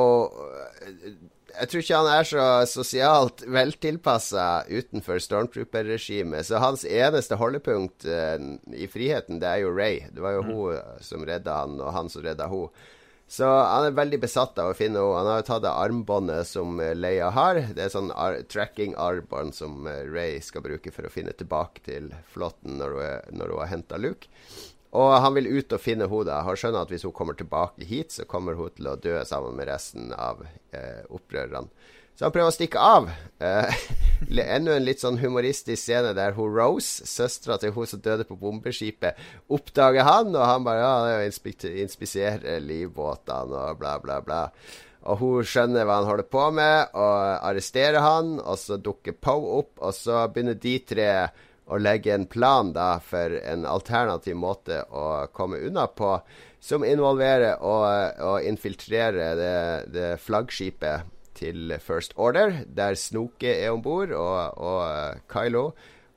S2: jeg tror ikke han er så sosialt veltilpassa utenfor Stormtrooper-regimet. Så hans eneste holdepunkt uh, i friheten, det er jo Ray. Det var jo mm. hun som redda han, og han som redda hun. Så han er veldig besatt av å finne henne. Han har jo tatt det armbåndet som eh, Leia har. Det er sånn ar tracking-armbånd som eh, Ray skal bruke for å finne tilbake til flåtten når hun, når hun har henta Luke. Og han vil ut og finne hodet. Han skjønner at hvis hun kommer tilbake hit, så kommer hun til å dø sammen med resten av eh, opprørerne. Så han prøver å stikke av. Eh, enda en litt sånn humoristisk scene der hun Rose, søstera til hun som døde på bombeskipet, oppdager han, og han bare ja, det er å inspisere livbåtene og bla, bla, bla. Og hun skjønner hva han holder på med, og arresterer han, og så dukker Poe opp, og så begynner de tre å legge en plan da for en alternativ måte å komme unna på, som involverer å, å infiltrere det, det, flaggskipet til First Order, der Snoke er om bord, og, og Kylo.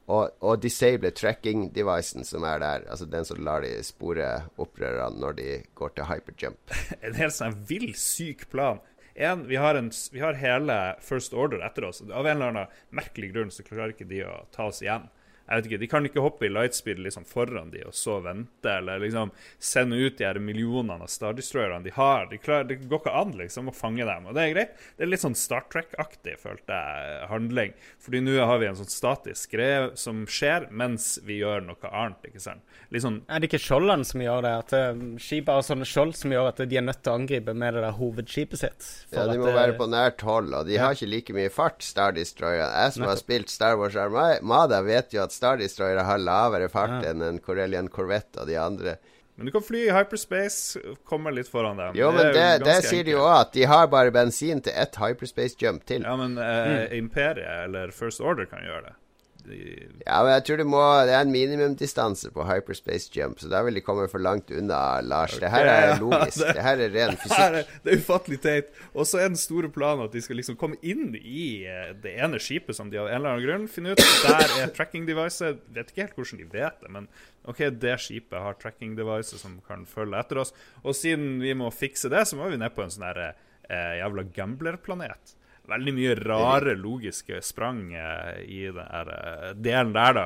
S2: Og, og disable tracking-devicen som er der. Altså den som lar de spore opprørerne når de går til hyperjump.
S3: en helt sånn vill, syk plan. En, vi, har en, vi har hele First Order etter oss. Av en eller annen merkelig grunn så klarer ikke de å ta oss igjen jeg vet ikke, De kan ikke hoppe i lightspeed liksom foran de og så vente, eller liksom sende ut de her millionene av Star Destroyerne de har. De klarer, det går ikke an liksom å fange dem, og det er greit. Det er litt sånn Star Trek-aktig, følte jeg, handling. Fordi nå har vi en sånn statisk greie som skjer mens vi gjør noe annet, ikke sant. Litt sånn
S4: Er det ikke skjoldene som gjør det? At skipet har sånne skjold som gjør at de er nødt til å angripe med det der hovedskipet sitt?
S2: Ja, de må
S4: det,
S2: være på nært hold, og de ja. har ikke like mye fart, Star Destroyerne. Jeg som har spilt Star Wars Armada, vet jo at Star Destroyer har lavere fart ja. enn en Corellian Corvette og de andre.
S3: Men du kan fly i hyperspace, komme litt foran dem.
S2: Jo, men det, det, det sier de jo òg, at de har bare bensin til ett hyperspace jump til.
S3: Ja, men eh, mm. Imperiet eller First Order kan gjøre det
S2: de Ja, men jeg tror det må Det er en minimumdistanse på hyperspace jump, så da vil de komme for langt unna, Lars. Okay, det her er logisk. Ja, det, det, her er ren fysikk. Er,
S3: det er ufattelig teit. Og så er den store planen at de skal liksom komme inn i eh, det ene skipet som de av en eller annen grunn finner ut Der er tracking device. Vet ikke helt hvordan de vet det, men OK, det skipet har tracking device som kan følge etter oss. Og siden vi må fikse det, så må vi ned på en sånn her eh, jævla gamblerplanet veldig mye rare logiske sprang eh, i den eh, delen der, da.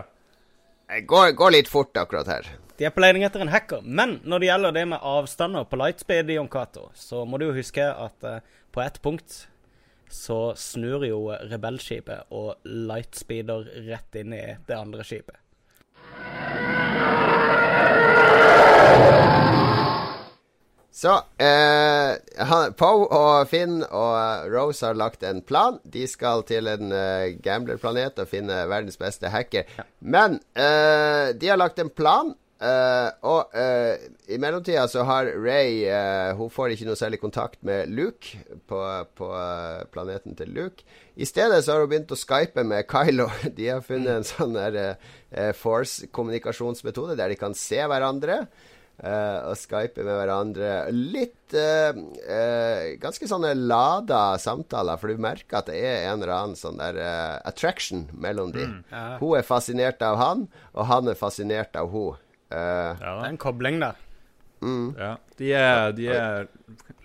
S2: Det går, går, litt fort akkurat her.
S4: De er på leting etter en hacker. Men når det gjelder det med avstander på lightspeed, Jon Cato, så må du jo huske at uh, på ett punkt så snur jo rebellskipet og lightspeeder rett inn i det andre skipet.
S2: Så eh, Poe og Finn og eh, Rose har lagt en plan. De skal til en eh, gamblerplanet og finne verdens beste hacker. Ja. Men eh, de har lagt en plan eh, og eh, i mellomtida så har Ray eh, Hun får ikke noe særlig kontakt med Luke på, på planeten til Luke. I stedet så har hun begynt å skype med Kylo. De har funnet en sånn der Force-kommunikasjonsmetode der de kan se hverandre. Uh, og skype med hverandre. Litt uh, uh, Ganske sånne lada samtaler, for du merker at det er en eller annen sånn der attraction mellom dem. Mm, ja. Hun er fascinert av han, og han er fascinert av hun.
S4: ja, det er en kobling der.
S3: Mm. Ja. De er, de er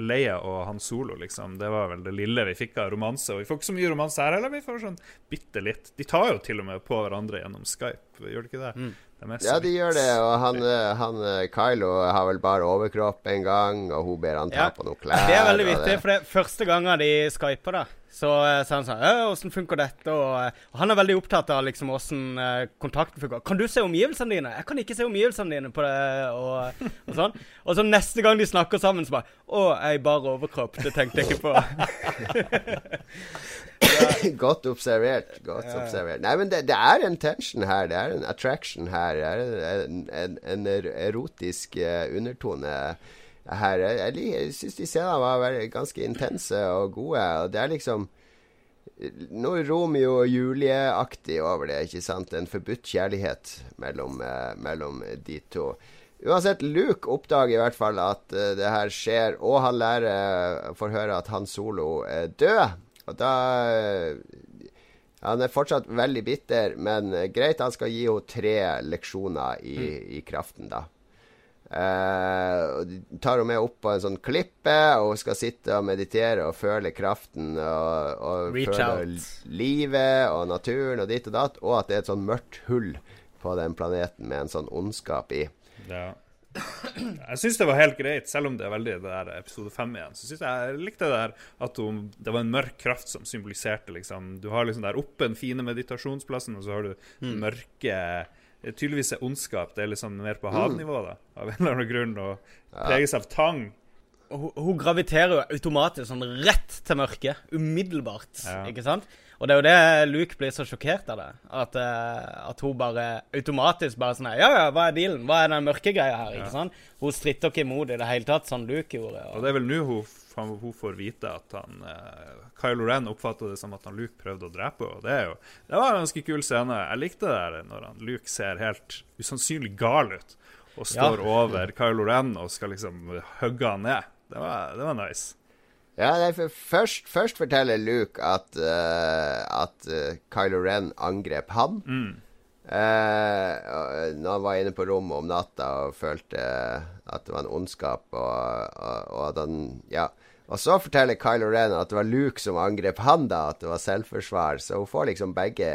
S3: Leia og Han Solo, liksom. Det var vel det lille vi fikk av romanse. Og vi får ikke så mye romanse her heller, vi får sånn bitte litt. De tar jo til og med på hverandre gjennom Skype, gjør de ikke det? Mm.
S2: Ja, de gjør det. Og han, eh, han, eh, Kylo har vel bare overkropp en gang, og hun ber han ta ja. på noen klær.
S4: Det er veldig viktig, for det er første gangen de skyper, da. Så eh, sa han sånn Åssen funker dette? Og, og, han er veldig opptatt av liksom åssen kontakten funker. Kan du se omgivelsene dine? Jeg kan ikke se omgivelsene dine på det, og, og sånn. Og så neste gang de snakker sammen, så bare Å, jeg bare overkropp. Det tenkte jeg ikke på.
S2: Godt observert. Godt ja. observert. Nei, men det, det, er en tension her. Det er en attraction her. Det er en, en, en erotisk uh, undertone her. Jeg, jeg, syns de scenene var ganske intense og gode. Og det er liksom noe Romeo og Julie-aktig over det. ikke sant? En forbudt kjærlighet mellom, uh, mellom de to. Uansett, Luke oppdager i hvert fall at uh, det her skjer, og han lærer, uh, får høre at han Solo er død. Og da Han er fortsatt veldig bitter, men greit, han skal gi henne tre leksjoner i, mm. i kraften, da. Uh, tar hun med opp på en sånn klippe, og hun skal sitte og meditere og føle kraften og, og føle livet og naturen og ditt og datt, og at det er et sånn mørkt hull på den planeten med en sånn ondskap i. Ja.
S3: Jeg syns det var helt greit, selv om det er veldig det der episode fem igjen. Så synes jeg, jeg likte det der at hun, det var en mørk kraft som symboliserte liksom Du har liksom der oppe den fine meditasjonsplassen, og så har du mm. mørke Tydeligvis er ondskap det er liksom mer på mm. havnivå, da, av en eller annen grunn, og preges av tang.
S4: Hun, hun graviterer jo automatisk sånn rett til mørket. Umiddelbart. Ja. Ikke sant? Og det er jo det Luke blir så sjokkert av det. At, uh, at hun bare automatisk bare sånn Ja, ja, hva er dealen? Hva er den mørke greia her? ikke sant? Hun stritter ikke imot i det hele tatt, sånn Luke gjorde.
S3: Og, og det er vel nå hun, hun, får vite at han uh, Kylo Ren oppfatter det som at han Luke prøvde å drepe henne. Det, er jo, det var en ganske kul scene. Jeg likte det der når han Luke ser helt usannsynlig gal ut og står ja. over Kylo Ren og skal liksom hugge han ned. Det var, det var nice.
S2: Ja, nei, for først, først, forteller Luke at, uh, at uh, Kylo Ren angrep han. Mm. Uh, når han var inne på rommet om natta og følte at det var en ondskap, og, og, og at han Ja. Og så forteller Kylo Ren at det var Luke som angrep han, da. At det var selvforsvar. Så hun får liksom begge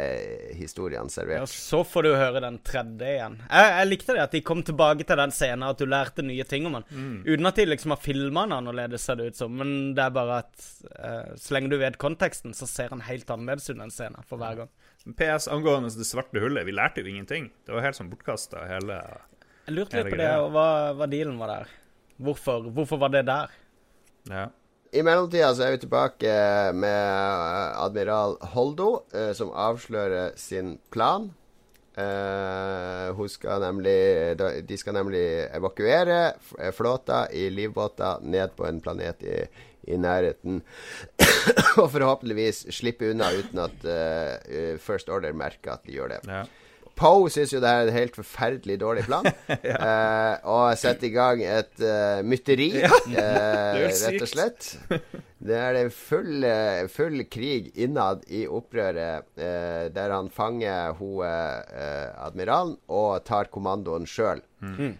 S2: historiene servert.
S4: Ja, Så får du høre den tredje igjen. Jeg, jeg likte det at de kom tilbake til den scenen, at du lærte nye ting om han. Mm. Uten at de liksom har filma han annerledes, ser det ut som. Men det er bare at uh, så lenge du vet konteksten, så ser han helt annerledes ut den scenen for hver gang.
S3: PS angående det svarte hullet, vi lærte jo ingenting. Det var helt sånn bortkasta, hele
S4: Jeg lurte litt på det, og hva, hva dealen var der. Hvorfor, hvorfor var det der?
S2: Ja. I mellomtida så er vi tilbake med eh, admiral Holdo, eh, som avslører sin plan. Eh, hun skal nemlig, de skal nemlig evakuere flåta i livbåter ned på en planet i, i nærheten. og forhåpentligvis slippe unna uten at First Order merker at de gjør det. Ja. Poe syns jo det er en helt forferdelig dårlig plan. ja. uh, og setter i gang et uh, mytteri, ja. uh, rett og slett. Det er det full, full krig innad i opprøret, der han fanger hun admiralen og tar kommandoen sjøl. Mm.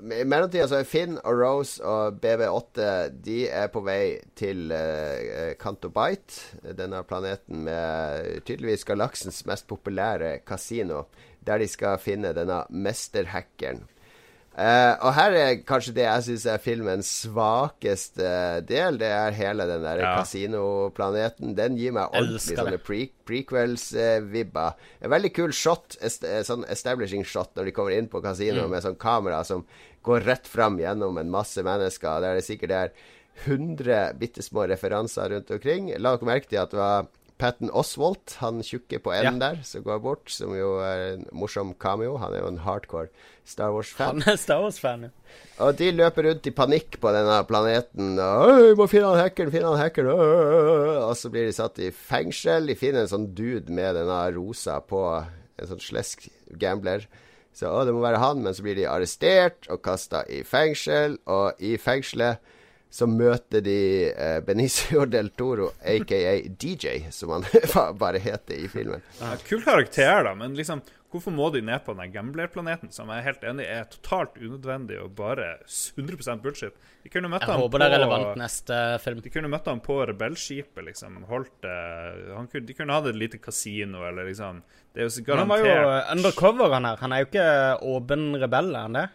S2: I mellomtida så er Finn og Rose og BB8 De er på vei til uh, Cantobite, denne planeten med tydeligvis galaksens mest populære kasino, der de skal finne denne mesterhackeren. Uh, og her er kanskje det jeg syns er filmens svakeste del. Det er hele den der ja. kasinoplaneten. Den gir meg ordentlig sånne pre prequels-vibber. Uh, en veldig kul shot, est sånn establishing shot, når de kommer inn på kasino mm. med sånn kamera som går rett fram gjennom en masse mennesker, der det sikkert er 100 bitte små referanser rundt omkring. La dere merke til at det var Patten Oswald, han tjukke på enden der, som går bort, som jo er en morsom cameo. Han er jo en hardcore Star Wars-fan.
S4: Han er Star Wars-fan, ja.
S2: Og de løper rundt i panikk på denne planeten. Og, må finne han hackeren, finne han hackeren. Og så blir de satt i fengsel. De finner en sånn dude med denne rosa på, en sånn slesk gambler. Så å, det må være han, men så blir de arrestert og kasta i fengsel. Og i fengselet så møter de eh, Benicio del Toro, aka DJ, som han bare heter i filmen.
S3: Kul karakter, da, men liksom Hvorfor må de ned på den gamblerplaneten, som jeg er helt enig er totalt unødvendig og bare 100% bullshit? De kunne møtt
S4: Jeg
S3: ham
S4: håper det er relevant neste film.
S3: De kunne møtt ham på rebellskipet, liksom. Holdt eh, han kunne, De kunne hatt et lite kasino, eller liksom Det er jo så
S4: Men han var jo undercover, han her. Han er jo ikke åpen rebell, er han det?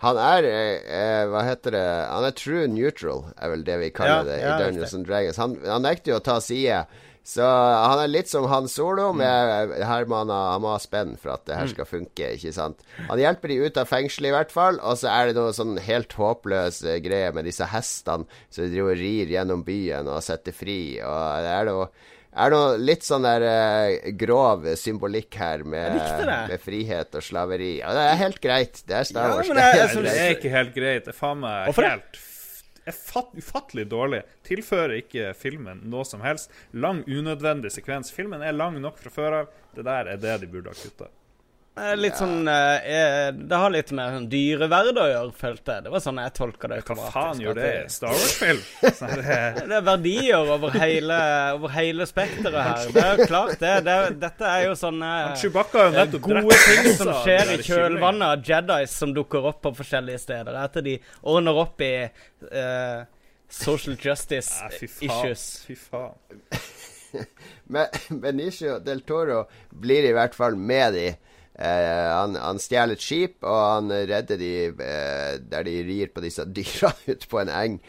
S2: Han er eh, Hva heter det Han er true neutral, er vel det vi kaller
S4: Ja,
S2: det i
S4: ja,
S2: Dungeons and Dragons. Han, han nekter jo å ta side. Så han er litt som Han Solo, med her må han ha, han må ha spenn for at det her skal funke, ikke sant. Han hjelper de ut av fengselet, i hvert fall. Og så er det noe sånn helt håpløs eh, greie med disse hestene som de driver og rir gjennom byen og setter fri. Og det er noe er noe litt sånn der uh, grov symbolikk her med, med frihet og slaveri. Og det er helt greit. Det er Star
S4: Ja, men
S2: det er
S3: det
S2: greit.
S3: det er ikke helt greit. Det er faen meg helt er fatt, ufattelig dårlig. Tilfører ikke filmen noe som helst. Lang, unødvendig sekvens. Filmen er lang nok fra før av. Det der er det de burde ha kutta.
S4: Eh, Litt sånn eh, eh, Det har litt med sånn dyreverd å gjøre, følte jeg. Det var sånn jeg tolka det.
S3: Hva faen gjør det i Star Wars-film? Det-
S4: Det er verdier over hele, over hele spekteret her. Det er jo klart, det. det dette er jo sånne eh, gode ting som skjer i kjølvannet av Jedis som dukker opp på forskjellige steder. Etter de ordner opp i eh, social justice
S3: ja, fy faen.
S4: issues.
S3: Fy faen.
S2: Men Benicio del Toro blir i hvert fall med de. Eh, han, han stjeler et skip, og han redder de eh, der de rir på disse dyra ute på en eng.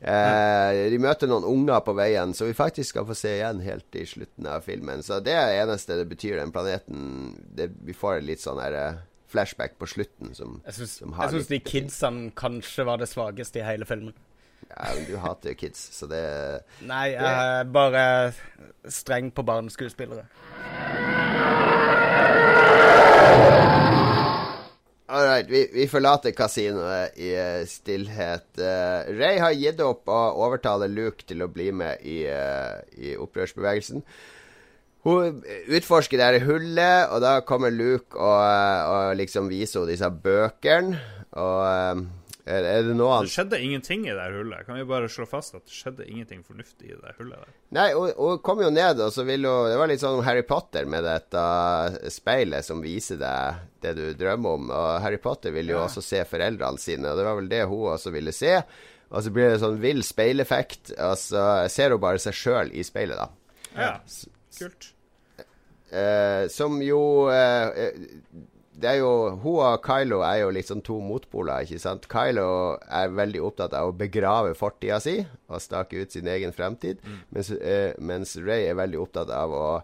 S2: Eh, de møter noen unger på veien, så vi faktisk skal få se igjen helt i slutten av filmen. Så det er det eneste det betyr, den planeten. Det, vi får litt sånn her eh, flashback på slutten som,
S4: jeg syns de kidsene kanskje var det svakeste i hele filmen.
S2: Ja, men du hater jo kids, så det
S4: Nei, jeg er bare streng på barneskuespillere.
S2: All right, vi, vi forlater kasinoet i eh, stillhet. Uh, Ray har gitt opp å overtale Luke til å bli med i, uh, i opprørsbevegelsen. Hun utforsker det her hullet, og da kommer Luke og, og liksom viser henne disse bøkene. Og er, er det noe annet?
S3: Det skjedde ingenting i det hullet. Kan vi bare slå fast at det skjedde ingenting fornuftig i det hullet der?
S2: Nei, hun, hun kom jo ned, og så vil hun Det var litt sånn Harry Potter med dette speilet som viser deg det du drømmer om. Og Harry Potter vil jo også se foreldrene sine, og det var vel det hun også ville se. Og så blir det sånn vill speileffekt, og så ser hun bare seg sjøl i speilet, da.
S3: Ja, kult.
S2: Eh, som jo eh, eh, Det er jo Hun og Kylo er jo liksom to motpoler, ikke sant? Kylo er veldig opptatt av å begrave fortida si og stake ut sin egen fremtid, mens, uh, mens Ray er veldig opptatt av å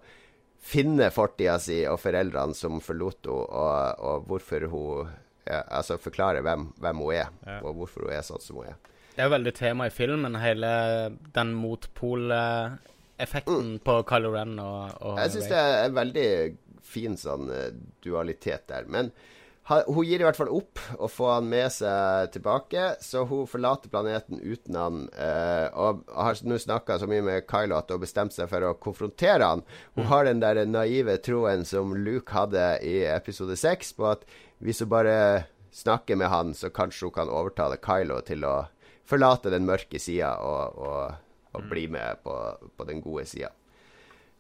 S2: finne fortida si og foreldrene som forlot henne, og, og hvorfor hun ja, Altså forklare hvem, hvem hun er,
S3: Ja.
S2: og hvorfor hun er sånn som hun er.
S4: Det er jo veldig tema i filmen, hele den motpoleffekten på Kylo Ren og, og
S2: Jeg syns det er veldig fin sånn eh, dualitet der. Men hun gir i hvert fall opp å få han med seg tilbake, så hun forlater planeten uten han. eh, og har nå snakka så mye med Kylo at hun har bestemt seg for å konfrontere han. Hun har den der naive troen som Luke hadde i episode seks, på at hvis hun bare snakker med han, så kanskje hun kan overtale Kylo til å forlate den mørke sida og, og, og bli med på, på den gode sida.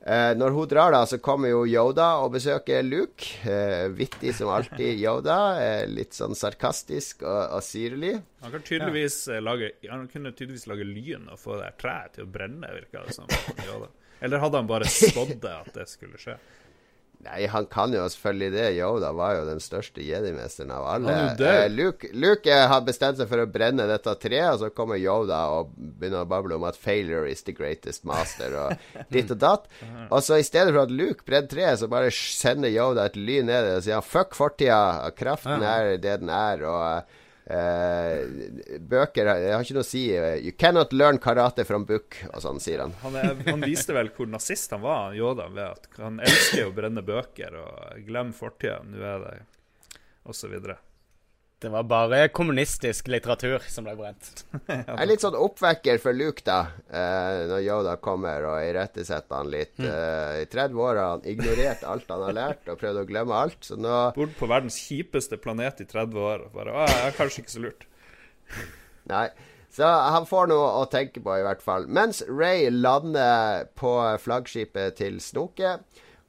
S2: Eh, når hun drar, da, så kommer jo Yoda og besøker Luke. Eh, vittig som alltid Yoda. Eh, litt sånn sarkastisk og, og syrlig.
S3: Han kan tydeligvis ja. lage Han kunne tydeligvis lage lyn og få det treet til å brenne, virka det som. Yoda. Eller hadde han bare spådd det at det skulle skje?
S2: Nei, han kan jo selvfølgelig det. Yoda var jo den største jedi-mesteren av alle. Eh, Luke, Luke eh, har bestemt seg for å brenne dette treet, og så kommer Yoda og begynner å bable om at 'failure is the greatest master', og ditt og datt. Og så i stedet for at Luke brenner treet, så bare sender Yoda et lyn ned og sier 'fuck fortida', kraften er det den er, og eh, bøker jeg har ikke noe å si. You cannot learn karate from book, og sånn, sier han.
S3: Han, er, han viste vel hvor nazist han var, Yoda, ved at han elsker å brenne bøker og glemme fortida. Nå er det Og så videre.
S4: Det var bare kommunistisk litteratur som ble brent.
S2: Det er litt sånn oppvekker for Luke, da, eh, når Yoda kommer og irettesetter han litt. Eh, I 30 år har han ignorert alt han har lært, og prøvd å glemme alt. Så nå
S3: Bodd på verdens kjipeste planet i 30 år. og Bare, å, jeg er kanskje ikke så lurt.
S2: Nei. Så han får noe å tenke på, i hvert fall. Mens Ray lander på flaggskipet til Snoke,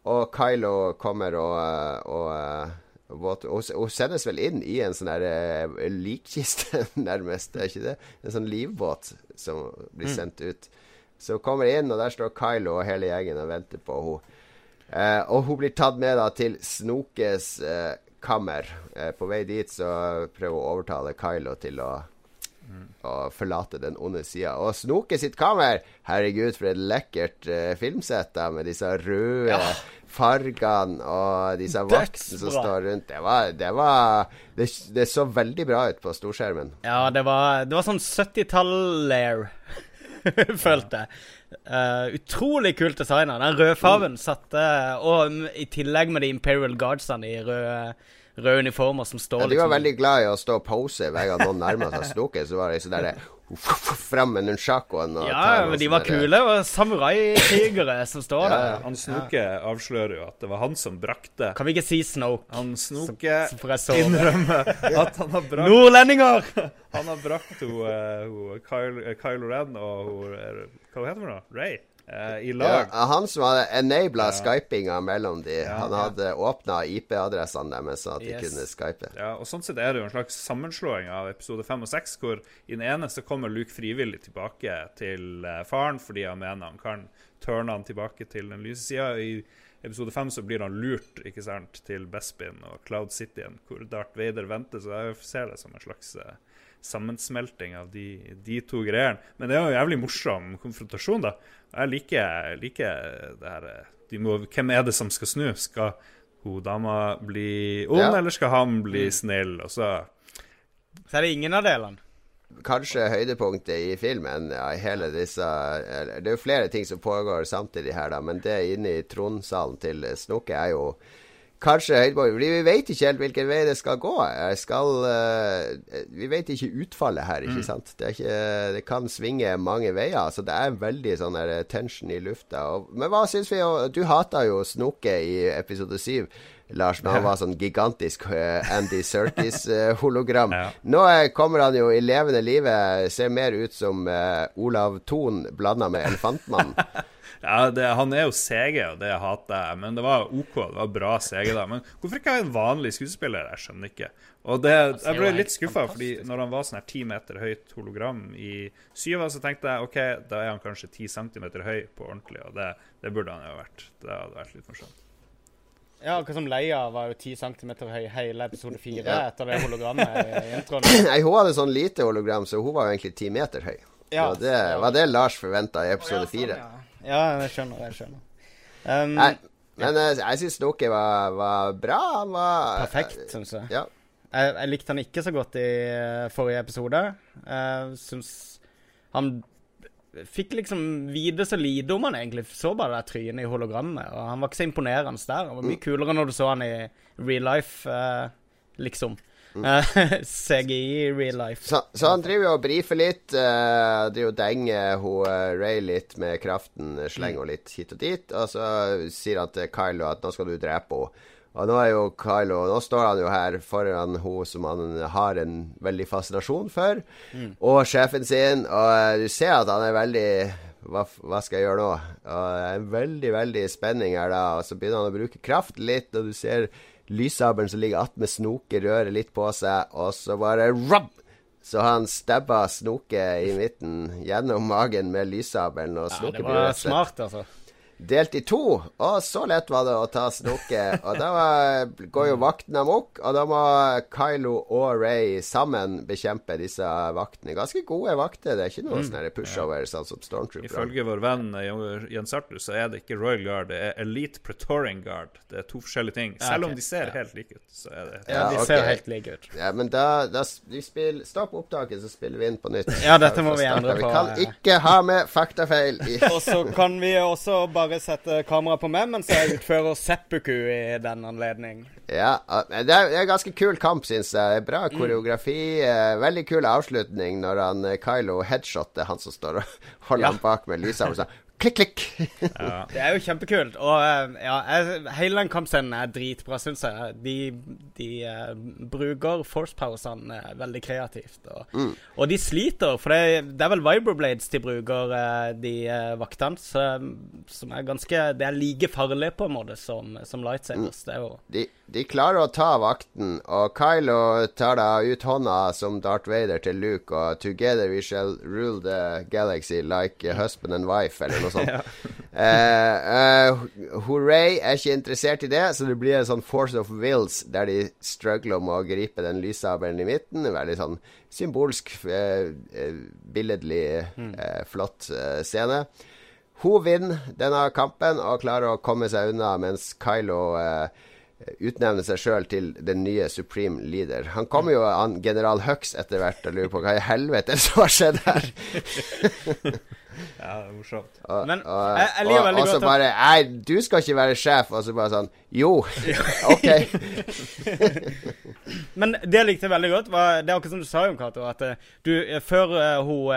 S2: og Kylo kommer og, og, og Hun sendes vel inn i en sånn eh, likkiste, nærmest. Er ikke det? En sånn livbåt som blir sendt ut. Så hun kommer inn, og der står Kylo og hele gjengen og venter på henne. Eh, og hun blir tatt med da til Snokes eh, kammer. Eh, på vei dit så prøver hun å overtale Kylo til å å forlate den onde sida. Og Snoke sitt kammer Herregud, for et lekkert uh, filmsett da med disse røde fargene og disse vaktene som står rundt. Det var, det var det, det så veldig bra ut på storskjermen.
S4: Ja, det var, det var sånn 70-tall-lair, følte jeg. Uh, utrolig kult designa. Den rødfargen satte Og i tillegg med de Imperial Guardsene i røde, røde uniformer som står
S2: Ja, de var veldig glad i å stå og pose hver gang noen nærma seg Snoke. Så var det sånn derre Fram med nunchakoen og
S4: Ja, men de
S2: sånn
S4: var
S2: der-
S4: kule. Og samurai-krigere som står
S2: Ja,
S4: der.
S2: ja.
S3: Han Snoke avslører jo at det var han som brakte
S4: Kan vi ikke si Snoke?
S3: Han Snoke innrømmer at han har brakt
S4: Nordlendinger!
S3: Han har brakt hun, eh, ho, Kylo, eh, Ren og ho, eh, Hva heter hun da? Ray? Eh, I
S2: Ja, han som hadde enabla skypinga mellom de.
S3: Ja,
S2: han
S3: ja.
S2: hadde åpna IP-adressene deres sånn at de kunne skype.
S3: Ja, og Sånn sett er det jo en slags sammenslåing av episode 5 og 6, hvor i den ene så kommer Luke frivillig tilbake til eh, faren fordi han mener han kan turne han tilbake til den lyse sida. I episode 5 så blir han lurt ikke sant, til Bespin og Cloud Cityen, hvor Darth Vader venter. Så jeg ser det som en slags eh, sammensmelting av de, de to greiene. Men det er jo en jævlig morsom konfrontasjon, da. Jeg liker, liker det her eh, de må, Hvem er det som skal snu? Skal hun dama bli ond,
S2: Ja.
S3: eller skal han bli snill? Og så
S4: Så er det ingen av delene.
S2: Kanskje høydepunktet i filmen ja, hele disse Det er jo flere ting som pågår samtidig her, da, men det inne i tronsalen til Snoke er jo kanskje. Fordi vi vet ikke helt hvilken vei det skal gå. Skal uh, Vi vet ikke utfallet her, ikke sant? Det, ikke, det kan svinge mange veier. Så det er veldig sånn der tension i lufta. Og, men hva syns vi? Du hata jo Snoke i episode syv. Lars, når han var sånn gigantisk eh, Andy Serkis-hologram.
S3: Ja.
S2: Nå eh, kommer han jo i levende live, ser mer ut som eh, Olav Thon blanda med Elefantmannen.
S3: Ja, det, han er jo CG, og det hater jeg. Men det var OK, det var bra CG, da. Men hvorfor ikke ha en vanlig skuespiller? Jeg skjønner ikke. Og det, jeg ble litt skuffa, fordi når han var sånn her ti meter høyt hologram i syva, så tenkte jeg OK, da er han kanskje ti centimeter høy på ordentlig, og det, det burde han jo vært. Det hadde vært litt morsomt.
S4: Ja, akkurat som Leia var jo 10 cm høy hele episode 4
S2: Ja.
S4: etter det hologrammet i introen.
S2: Nei, hun hadde sånn lite hologram, så hun var jo egentlig ti meter høy.
S4: Ja.
S2: Og det var det Lars forventa i episode
S4: Ja,
S2: fire.
S4: sånn, ja. jeg skjønner. Jeg skjønner. Um,
S2: Nei, men jeg, jeg syns Snoke var, var bra. Han var
S4: perfekt, syns jeg.
S2: Ja.
S4: jeg. Jeg likte han ikke så godt i eh, forrige episode. Jeg syns han fikk liksom vite så lite om han egentlig. Så bare det trynet i hologrammet. Og han var ikke så imponerende der. Han var mye kulere når du så han i real life, eh, liksom. Eh, CGI real life.
S2: Så, så han driver jo og brifer litt. Uh, driver og denger hun uh, Ray litt med kraften. eh, Slenger henne litt hit og dit. Og så sier han til Kylo at nå skal du drepe henne. Og nå er jo Kylo Nå står han jo her foran hun som han har en veldig fascinasjon for, og sjefen sin. Og eh, du ser at han er veldig hva, hva skal jeg gjøre nå? Og det er en veldig, veldig spenning her da. Og så begynner han å bruke kraft litt, og du ser lyssabelen som ligger attmed Snoke, rører litt på seg, og så bare rubb! Så han stabba Snoke i midten gjennom magen med lyssabelen, og
S4: Ja,
S2: Snoke
S4: det var smart, altså.
S2: Delt i to. Og så lett var det å ta snukket. Og da går jo vaktene amok, og da må Kylo og Ray sammen bekjempe disse vaktene. Ganske gode vakter. Det er ikke noe mm. sånn pushover, sånn som Stormtrooper.
S3: Ifølge vår venn Jens Arthur så er det ikke Royal Guard, det er Elite Pretorian Guard. Det er to forskjellige ting. Selv om de ser helt like ut, så er det
S4: Ja, de ser helt like ut.
S2: Ja, men da, da vi spiller, Stopp opptaket, så spiller vi inn på nytt.
S4: Ja, dette må vi endre
S2: på. Vi kan ikke ha med faktafeil i
S4: Og så kan vi også bare sette kamera på meg mens jeg utfører seppuku i den anledning.
S2: Ja, det er, en ganske kul kamp, syns jeg. Bra mm. koreografi. Mm. Veldig kul avslutning når han eh, Kylo headshotter han som står og holder ja. han bak med lyset. Klikk, klikk.
S4: ja. Det er jo kjempekult. Og uh, ja, jeg, hele den kampscenen er dritbra, syns jeg. De, de uh, bruker force powers-ene uh, veldig kreativt. Og, mm. og, de sliter, for det, det, er vel vibroblades de bruker, uh, de vaktene. Som er ganske Det er like farlig på en måte som, som lightsabers. Mm. Det er jo
S2: de, de, klarer å ta vakten, og Kylo tar da ut hånda som Darth Vader til Luke, og 'Together we shall rule the galaxy like husband and wife', eller noe sånt. ja. uh, uh, Hooray er ikke interessert i det, så det blir en sånn Force of Wills der de struggler om å gripe den lyssabelen i midten. En veldig sånn symbolsk, uh, billedlig, mm. flott scene. Hun vinner denne kampen og klarer å komme seg unna, mens Kylo utnevner seg sjøl til den nye supreme leader. Han kommer jo an general Hux etter hvert og lurer på hva i helvete som har skjedd her.
S3: Ja, det er morsomt.
S2: Og, Men og, jeg, jeg liker veldig godt Og så bare Nei, du skal ikke være sjef. Og så bare sånn Jo, OK.
S4: Men det jeg likte veldig godt, var Det er akkurat som du sa, Jon Cato, at eh, du, eh, før uh, hun,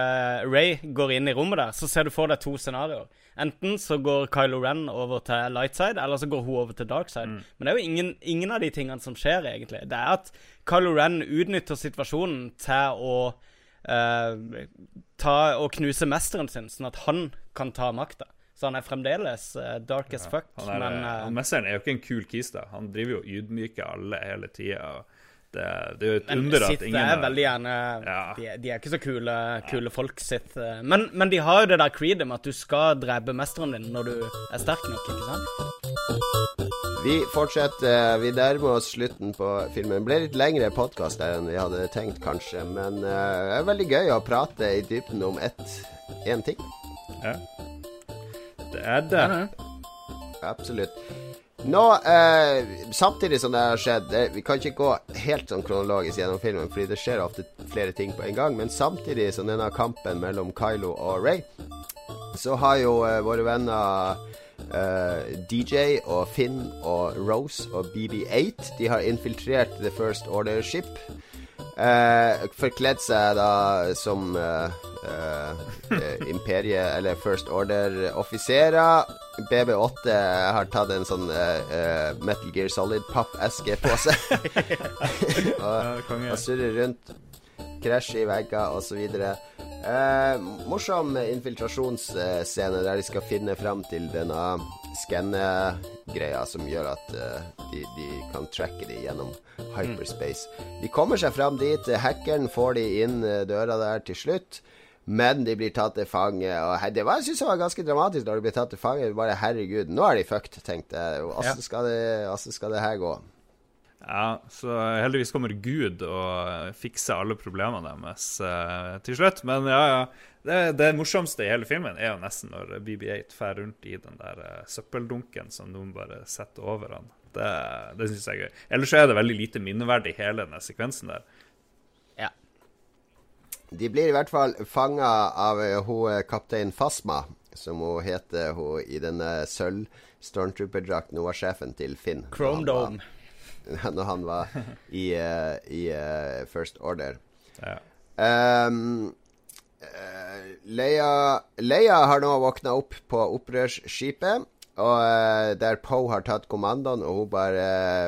S4: Ray går inn i rommet der, så ser du for deg to scenarioer. Enten så går Kylo Ren over til lightside, eller så går hun over til darkside. Mm. Men det er jo ingen, ingen av de tingene som skjer, egentlig. Det er at Kylo Ren utnytter situasjonen til å uh, ta og knuse mesteren sin, sånn at han kan ta makta. Så han er fremdeles uh, dark as fuck.
S3: Ja, han er, men uh, Mesteren er jo ikke en kul kis, da. Han driver jo og ydmyker alle hele tida. Det, det, er jo et men under at ingen
S4: er veldig gjerne ja. de, de, er ikke så kule, kule folk sitt. Men, men, de har jo det der creedet med at du skal drepe mesteren din når du er sterk nok, ikke sant?
S2: Vi fortsetter. Vi nærmer oss slutten på filmen. Det ble litt lengre podkast enn vi hadde tenkt, kanskje. Men uh, det er veldig gøy å prate i dybden om ett én ting.
S3: Ja. Det er det.
S2: Absolutt. Nå, uh, samtidig som det har skjedd det, Vi kan ikke gå helt sånn kronologisk gjennom filmen, fordi det skjer ofte flere ting på en gang. Men samtidig som denne kampen mellom Kylo og Ray, så har jo uh, våre venner Uh, eh, DJ og Finn og Rose og BB8 De har infiltrert The First Order Ship. Uh, forkledd seg da som uh, imperie- eller First Order-offiserer. BB8 har tatt en sånn Metal Gear Solid-pappeske på seg. og, og surrer rundt. Krasjer i vegger osv. Eh, morsom infiltrasjonsscene der de skal finne fram til denne skannegreia som gjør at eh, de, de, kan tracke de gjennom hyperspace. De kommer seg fram dit. Hackeren får de inn eh, døra der til slutt. Men de blir tatt til fange. Og det var, jeg synes det var ganske dramatisk når de ble tatt til fange. Bare herregud, nå er de fucked, tenkte jeg. Åssen skal, skal, det her gå?
S3: Ja, så heldigvis kommer Gud og fikser alle problemene deres uh, til slutt. Men ja, ja. Det, det, morsomste i hele filmen er jo nesten når BB8 fer rundt i den der uh, søppeldunken som noen bare setter over han. Det, det syns jeg er gøy. Ellers er det veldig lite minneverdig, hele den sekvensen der.
S2: Ja. De blir i hvert fall fanga av uh, hun kaptein Fasma, som hun heter hun i denne sølv-stormtrooper-drakten. Hun var sjefen til Finn.
S4: Chrome Dome.
S2: når han var i, uh, i uh, First Order.
S3: Ja.
S2: Um, uh, Leia, Leia har nå våkna opp på opprørsskipet. Og der Poe har tatt kommandoen, og hun bare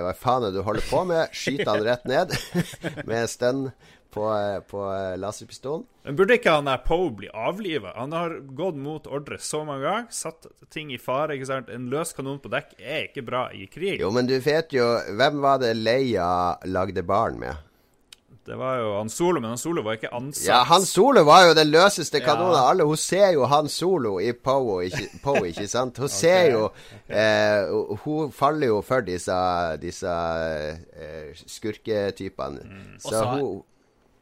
S2: Hva faen er det du holder på med? Skyter han rett ned med stønn på, på laserpistolen.
S3: Men Burde ikke han der Poe bli avlivet? Han har gått mot ordre så mange ganger, satt ting i fare. ikke sant? En løs kanon på dekk er ikke bra i krig.
S2: Jo, men du vet jo Hvem var det Leia lagde barn med?
S3: Det var jo Han Solo, men Han Solo var ikke ansatt.
S2: Ja, Han Solo var jo den løseste kanonen av alle. Hun ser jo Han Solo i Poe, ikke, po, ikke sant? Hun ser jo eh, Hun faller jo for disse, disse eh, skurketypene. Så
S4: Også-
S2: hun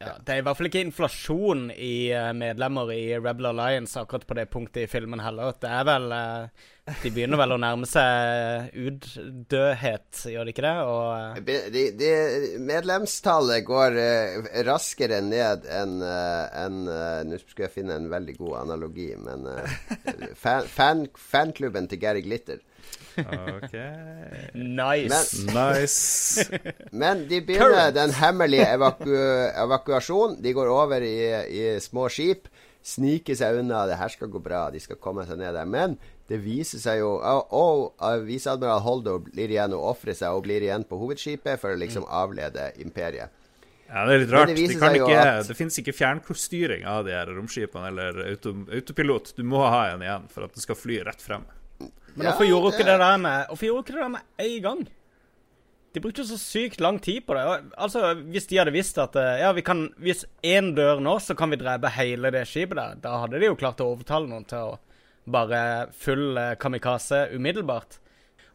S4: Ja, det er i hvert fall ikke inflasjon i eh, medlemmer i Rebel Alliance akkurat på det punktet i filmen heller. Det er vel eh, De begynner vel å nærme seg utdødhet, gjør de ikke det? Og eh,
S2: de, de, Medlemstallet går eh, raskere ned enn en, eh, Nå skulle jeg finne en veldig god analogi, men eh, fan, fan, Fanklubben til Gary Glitter.
S3: Ok
S4: nice.
S3: Nice.
S2: Men de begynner den hemmelige evaku evakuasjonen. De går over i, i små skip, sniker seg unna. Det her skal gå bra, de skal komme seg ned der. Men det viser seg jo Og, og viseadmiral Holdo blir igjen og ofrer seg og blir igjen på hovedskipet for å liksom avlede imperiet.
S3: Ja, det er litt rart.
S2: det
S3: Det,
S2: viser
S3: kan ikke,
S2: at-
S3: det finnes ikke fjernstyring av de her romskipene eller auto, autopilot. Du må ha en igjen for at det skal fly rett frem.
S4: Men hvorfor gjorde ikke det der med Hvorfor gjorde ikke det der med en gang? De brukte så sykt lang tid på det. Altså, Hvis de hadde visst at eh, Ja, vi kan Hvis én dør nå, så kan vi drepe hele det skipet der. Da hadde de jo klart å overtale noen til å bare full eh, kamikaze umiddelbart.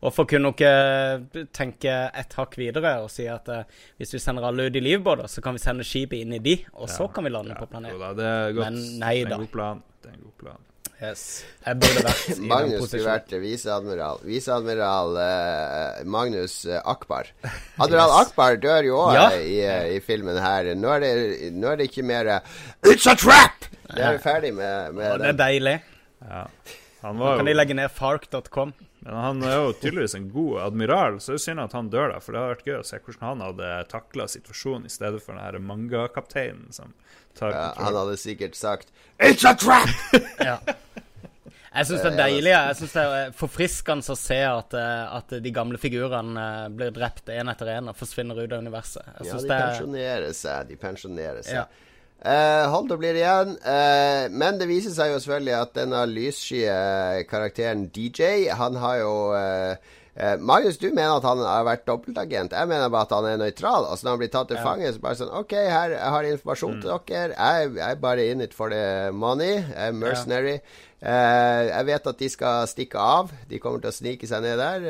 S4: Hvorfor kunne dere ikke tenke et hakk videre og si at uh, hvis vi sender alle ut i livbåter, så kan vi sende skipet inn i de, og så kan vi lande på
S3: Jo
S4: planeten?
S3: da, det er godt.
S4: Men nei
S3: det er en god plan. Det er en god plan.
S4: Yes. Jeg burde vært i den
S2: Magnus skulle vært viseadmiral. Viseadmiral eh, Magnus eh, Akbar. Admiral Akbar dør jo òg
S4: Ja.
S2: i, eh, i filmen her. Nå er det, nå er det ikke mer eh, It's a trap! Det er vi ferdig med, med
S4: det er deilig.
S3: Ja. Han var
S4: Kan de legge ned fark.com?
S3: Men han er jo tydeligvis en god admiral, så det er synd at han dør, da. For det hadde vært gøy å se hvordan han hadde takla situasjonen, i stedet for den her manga-kapteinen som tar
S2: Ja, han hadde sikkert sagt It's a trap!
S4: Ja. Jeg syns det er deilig. Jeg syns det er forfriskende å se at, eh, at de gamle figurene eh, blir drept én etter én og forsvinner ut av universet. Jeg
S2: Ja, de
S4: det er
S2: pensjonerer seg. De pensjonerer seg.
S4: Ja.
S2: Eh, Holdo blir igjen, eh, men det viser seg jo selvfølgelig at denne lyssky eh, karakteren DJ, han har jo eh, eh, Magnus, du mener at han har vært dobbeltagent. Jeg mener bare at han er nøytral. Altså Når han blir tatt til fange, så bare sånn OK, her jeg har informasjon til dere. Jeg, jeg er bare in it for the money. Jeg er mercenary. Eh, jeg vet at de skal stikke av. De kommer til å snike seg ned der.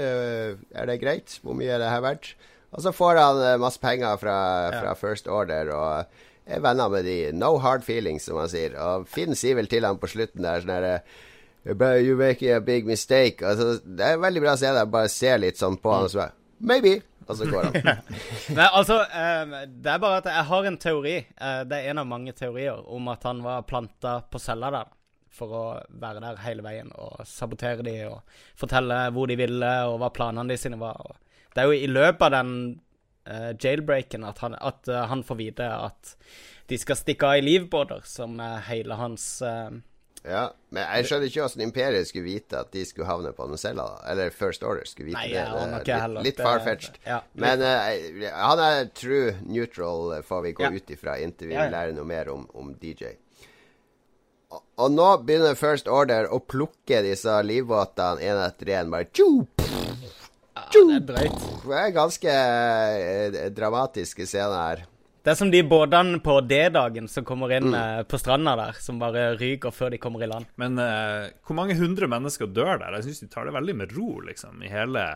S2: Er det greit? Hvor mye er det her verdt? Og så får han masse penger fra, fra First Order og er venner med de. No hard feelings, som han sier. Og Finn sier vel til ham på slutten der sånn herre You're making a big mistake. Altså, det er veldig bra å se deg bare se litt sånn på han og så bare Maybe. Og så går han.
S4: Nei, altså, eh, det er bare at jeg har en teori. eh, det er en av mange teorier om at han var planta på cella der. For å være der hele veien og sabotere de og fortelle hvor de ville og hva planene de sine var. Det er jo i løpet av den eh, jailbreaken at han, at uh, han får vite at de skal stikke av i livbåter, som er hele hans eh,
S2: Ja, Men jeg skjønner ikke hvordan Imperiet skulle vite at de skulle havne på Nocella. Eller First Order skulle vite
S4: Nei,
S2: det. Det
S4: heller.
S2: Litt, litt
S4: Det- ja,
S2: Men uh, han er true neutral, får vi gå
S4: Ja.
S2: ut ifra inntil vi
S4: Ja,
S2: lærer noe mer om, om DJ. Og, og nå begynner First Order å plukke disse livbåtene én etter én. Bare
S4: ja, Det er drøyt.
S2: Det er ganske eh, dramatiske scener her.
S4: Det er som de båtene på D-dagen som kommer inn mm. på stranda der, som bare ryker før de kommer i land.
S3: Men uh, hvor mange hundre mennesker dør der? Jeg syns de tar det veldig med ro, liksom, i hele,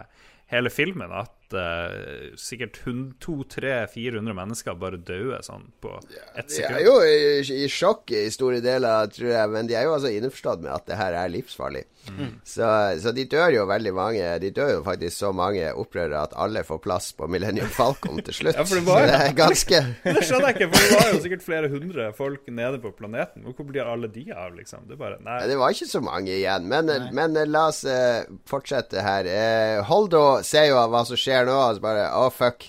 S3: hele filmen. At eh, sikkert 200-400 mennesker bare døde sånn på ett
S2: De er
S3: sekund.
S2: jo i, i sjokk i store deler, tror jeg, men de er jo altså innforstått med at det her er livsfarlig. Så, så de dør jo veldig mange. De dør jo faktisk så mange opprørere at alle får plass på Millennium Falcon til slutt.
S3: Ja, for det var-
S2: Så det er ganske
S3: Det skjønner jeg ikke, for det var jo sikkert flere hundre folk nede på planeten. Hvor blir alle de av, liksom? Det bare Nei.
S2: Det var ikke så mange igjen, men, men la oss uh, fortsette her. Uh, Holdo ser jo hva som skjer nå, og så bare Å, fuck.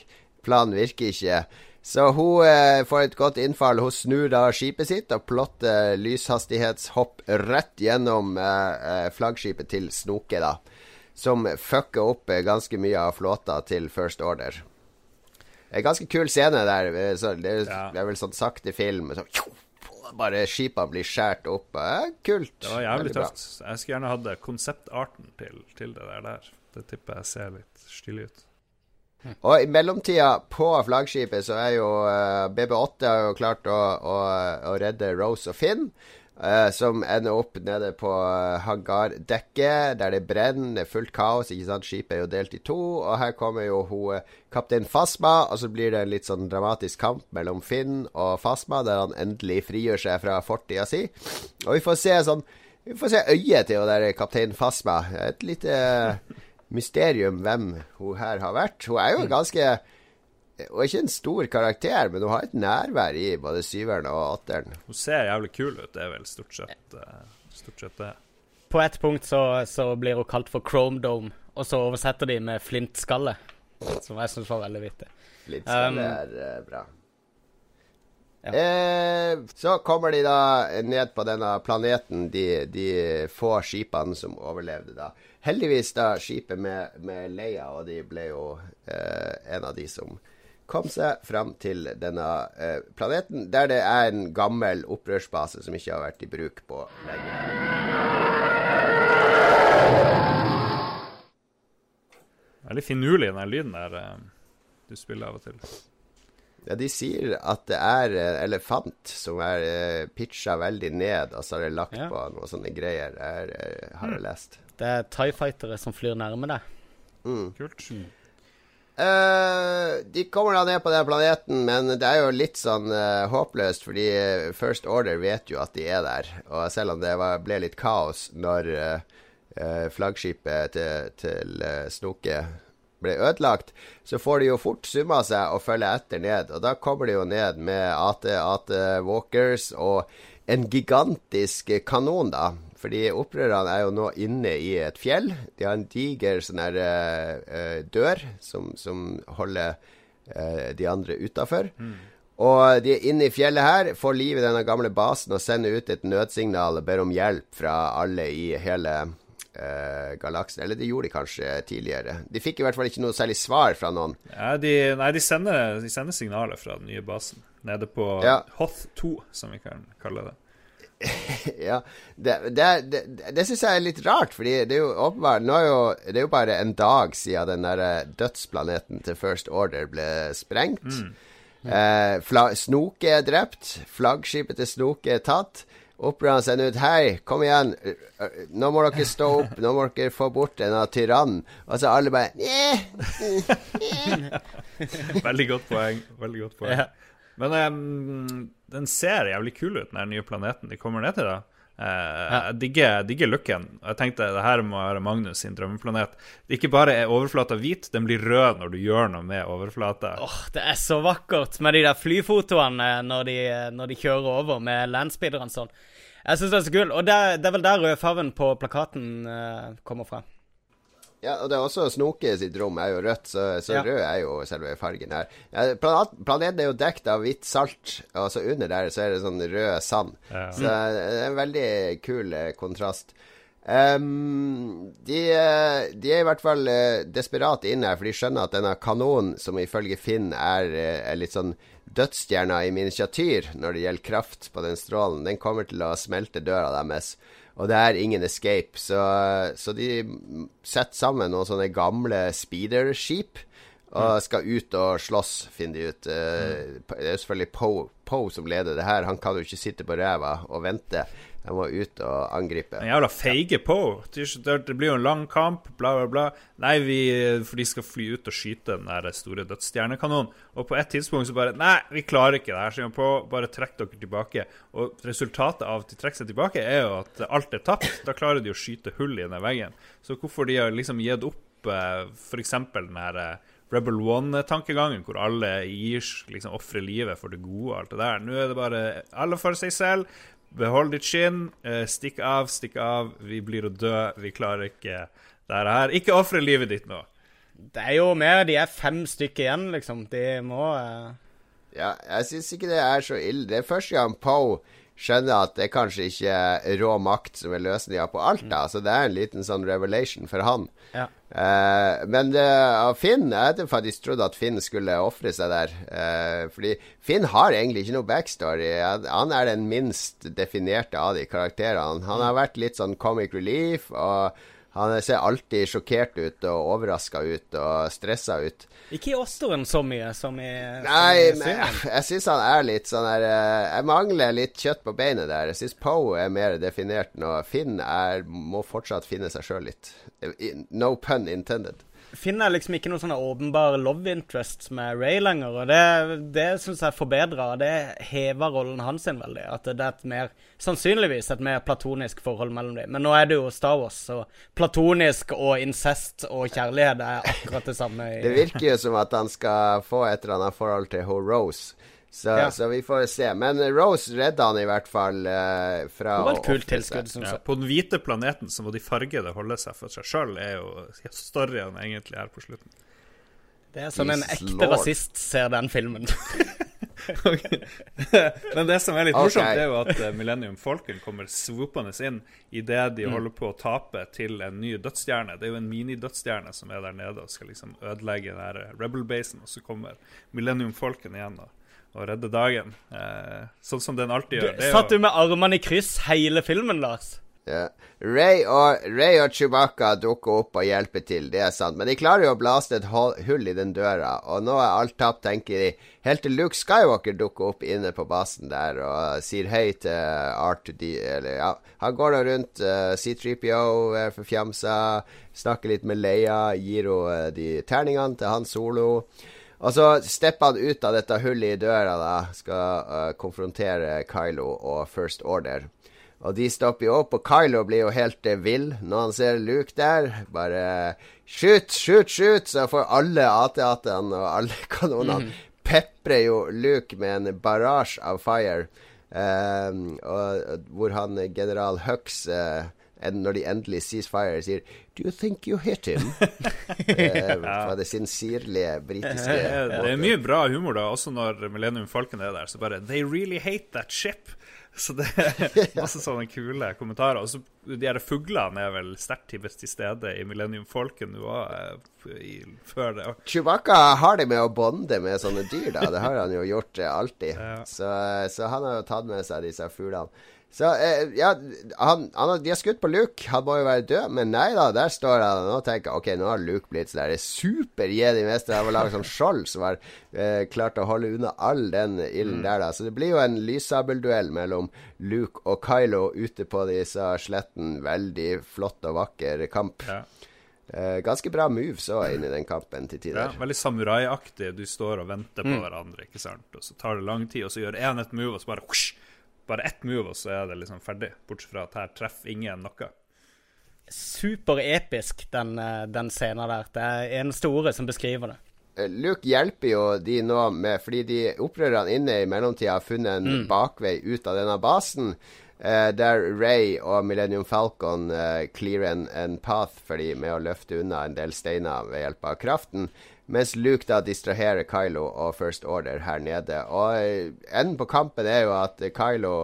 S2: Planen virker ikke. Så hun eh, får et godt innfall. Hun snur da skipet sitt og plotter lyshastighetshopp rett gjennom eh, eh, flaggskipet til Snoke, da. Som fucker opp eh, ganske mye av flåta til First Order. En ganske kul scene der. eh, Så det, er,
S3: Ja.
S2: det er vel sånn sakte film. Så, bare skipene blir skåret opp. Eh, kult.
S3: Det var jævlig tøft. Jeg skulle gjerne hatt konseptarten til, til det der. Det tipper jeg ser litt stilig ut.
S2: Og i mellomtida, på flaggskipet, så er jo uh, BB8 har jo klart å, å, å redde Rose og Finn. Uh, som ender opp nede på uh, hangardekket, der det brenner, det er fullt kaos. ikke sant? Skipet er jo delt i to. Og her kommer jo hun kaptein Fasma, og så blir det en litt sånn dramatisk kamp mellom Finn og Fasma, der han endelig frigjør seg fra fortida si. Og vi får se sånn Vi får se øyet til jo der kaptein Fasma. Et lite mysterium hvem hun her har vært. Hun er jo ganske hun er ikke en stor karakter, men hun har et nærvær i både syveren og åtteren.
S3: Hun ser jævlig kul ut, det er vel stort sett, uh, stort sett det.
S4: På et punkt så, så, blir hun kalt for Chrome Dome, og så oversetter de med flintskalle. Som jeg syns var veldig vittig.
S2: Flintskalle um, er uh, bra. Ja. Eh, så kommer de da ned på denne planeten, de, de få skipene som overlevde da. Heldigvis da skipet med, med Leia, og de ble jo eh, en av de som kom seg fram til denne eh, planeten, der det er en gammel opprørsbase som ikke har vært i bruk på lenge.
S3: Veldig finurlig, den lyden der eh, du spiller av og til.
S2: Ja, De sier at det er en elefant som er eh, pitcha veldig ned, og så har det lagt ja. på noen sånne greier. Jeg, jeg har jeg lest.
S4: Det er Tie Fightere som flyr nærme deg.
S2: Mm.
S3: Kult. Mm.
S2: Uh, de kommer da ned på den planeten, men det er jo litt sånn uh, håpløst, fordi First Order vet jo at de er der. Og selv om det var, ble litt kaos når uh, flaggskipet til, til Snoke ble ødelagt, så får de jo fort summa seg og følge etter ned. Og da kommer de jo ned med AT, AT Walkers og en gigantisk kanon, da. Fordi opprørerne er jo nå inne i et fjell. De har en diger sånn her uh, dør som, som holder uh, de andre utafor. Mm. Og de er inne i fjellet her, får liv i denne gamle basen og sender ut et nødsignal og ber om hjelp fra alle i hele uh, galaksen. Eller det gjorde de kanskje tidligere. De fikk i hvert fall ikke noe særlig svar fra noen.
S3: Ja, de, nei, de sender, de sender signaler fra den nye basen. Nede på ja. Hoth 2, som vi kan kalle det.
S2: ja, det, det, det, det syns jeg er litt rart, fordi det er jo åpenbart Nå er jo, det er jo bare en dag siden den der eh, dødsplaneten til First Order ble sprengt. Mm. Eh, Snoke er drept. Flaggskipet til Snoke er tatt. Opprørerne sender ut Hei, kom igjen. Nå må dere stå opp. Nå må dere få bort denne tyrannen. Og så alle bare
S3: Veldig godt poeng. Veldig godt poeng. Ja. Men um, den ser jævlig kul ut, den nye planeten de kommer ned til. da Uh, ja. Jeg digger, digger looken. Jeg tenkte det her må være Magnus sin drømmeplanet. Det ikke bare er overflata hvit, den blir rød når du gjør noe med overflata.
S4: Oh, det er så vakkert med de der flyfotoene når de, når de kjører over med landspeederne sånn. Jeg syns det er så kult. Og det, det, er vel der rødfargen på plakaten uh, kommer fra.
S2: Ja, og det er også Snoke sitt rom er jo rødt, så, så ja. rød er jo selve fargen her. Ja, planeten er jo dekt av hvitt salt, og så under der så er det sånn rød sand. Ja. Så det er en veldig kul eh, kontrast. Um, de, eh, de, er i hvert fall uh, desperate inn her, for de skjønner at denne kanonen, som ifølge Finn er, er litt sånn dødsstjerna i miniatyr når det gjelder kraft på den strålen, den kommer til å smelte døra deres. Og det er ingen escape, så, så de setter sammen noen sånne gamle speederskip. Og mm. skal ut og slåss, finner de ut. Uh, det er jo selvfølgelig Poe po som leder det her. Han kan jo ikke sitte på ræva og vente. De må ut og angripe.
S3: Den jævla feige Poe. Det blir jo en lang kamp, bla, bla, bla. Nei, vi, for de skal fly ut og skyte den der store dødsstjernekanonen. Og på et tidspunkt så bare Nei, vi klarer ikke det her, sier på. Bare trekk dere tilbake. Og resultatet av at de trekker seg tilbake, er jo at alt er tapt. Da klarer de å skyte hull i den veggen. Så hvorfor de har liksom gitt opp eh, f.eks. den her eh, Rebel One-tankegangen, hvor alle gir liksom ofrer livet for det gode og alt det der. Nå er det bare alle for seg selv. Behold ditt skinn. Eh, stikk av, stikk av. Vi blir å dø. Vi klarer ikke dette her. Ikke ofre livet ditt nå.
S4: Det er jo mer De er fem stykker igjen, liksom. De må uh...
S2: Ja, jeg syns ikke det er så ille. Det er første gang Poe skjønner at det er kanskje ikke rå makt som er løsninga på alt. da, Så det er en liten sånn revelation for han.
S4: Ja.
S2: Uh, men det, Finn Jeg hadde faktisk trodd at Finn skulle ofre seg der. Uh, fordi Finn har egentlig ikke noe backstory. Han er den minst definerte av de karakterene. Han har vært litt sånn comic relief. og Han ser alltid sjokkert ut og overraska ut og stressa ut.
S4: Ikke i Åsteren så mye som i
S2: Nei, men jeg, jeg syns han er litt sånn der eh, Jeg mangler litt kjøtt på beinet der. Jeg syns Poe er mer definert nå. Finn er, må fortsatt finne seg sjøl litt. No pun intended
S4: finner liksom ikke noen sånne åpenbare love interests med Ray lenger. Og det, det syns jeg forbedrer. Det hever rollen hans sin veldig. At det er et mer, sannsynligvis et mer platonisk forhold mellom dem. Men nå er det jo Star Wars, så platonisk og incest og kjærlighet er akkurat det samme.
S2: det virker jo som at han skal få et eller annet forhold til Rose. Så, ja. så, vi får se. Men Rose redda han i hvert fall uh, fra
S4: Det var et kult tilskudd.
S3: Ja, på den hvite planeten så må de fargede holde seg for seg sjøl, er jo større enn egentlig her på slutten.
S4: Det er som en ekte Lord. rasist ser den filmen.
S3: Men det som er litt morsomt, okay. er jo at eh, Millennium Falcon kommer swoopende inn idet de mm. holder på å tape til en ny dødsstjerne. Det er jo en minidødsstjerne som er der nede og skal liksom ødelegge den Rebel-basen, og så kommer Millennium Falcon igjen. og og redde dagen. Eh, sånn som den alltid gjør.
S4: Du, satt du med armene i kryss hele filmen, Lars?
S2: Ja. Ray, og, Ray og Chewbacca dukker opp og hjelper til, det er sant. Men de klarer jo å blaste et hull i den døra, og nå er alt tapt, tenker de. Helt til Luke Skywalker dukker opp inne på basen der og sier hei til R2D. Eller, ja, han går da rundt, uh, C3PO er forfjamsa, snakker litt med Leia, gir henne uh, de terningene til han solo. Og så stepper han ut av dette hullet i døra, da, skal uh, konfrontere Kylo og First Order. Og de stopper jo opp, og Kylo blir jo helt uh, vill når han ser Luke der. Bare Skyt, skyt, skyt! så får alle AT-AT-ene og alle kanonene mm. peprer jo Luke med en barrage av fire. Um, og, hvor han general Hux uh, når de endelig ceasefire, sier Do you think you hit him? ja. fra det sinsirlige britiske
S3: Det er mye bra humor, da, også når Millennium Falcon er der. Så bare They really hate that ship. Så det er masse sånne kule kommentarer. Og så De her fuglene er vel sterkt til stede i Millennium Falcon òg, før det.
S2: Chewbacca har det med å bonde med sånne dyr, da. Det har han jo gjort eh, alltid. Ja. Så, så han har jo tatt med seg disse fuglene. Så eh, ja, han, han, de har skutt på Luke. Han må jo være død, men nei da, der står han og tenker ok, nå har Luke blitt sånn super-jedi-mester Han var laget som skjold som har eh, klart å holde unna all den ilden mm. der, da. Så det blir jo en lyssabelduell mellom Luke og Kylo ute på disse sletten. Veldig flott og vakker kamp. Ja. Eh, ganske bra moves òg inn i den kampen til tider.
S3: Ja, veldig samuraiaktig. Du står og venter på mm. hverandre, ikke sant. Og så tar det lang tid, og så gjør én et move, og så bare whoosh, bare ett move, og så er det liksom ferdig. Bortsett fra at her treffer ingen noe.
S4: Superepisk, den, eh, den scenen der. Det er eneste ordet som beskriver det.
S2: Eh, Luke hjelper jo de nå med Fordi de opprørerne inne i mellomtida har funnet en mm. bakvei ut av denne basen. Uh, der Ray og Millennium Falcon uh, clearer en, en, path for dem med å løfte unna en del steiner ved hjelp av kraften. Mens Luke da distraherer Kylo og First Order her nede. Og uh, enden på kampen er jo at Kylo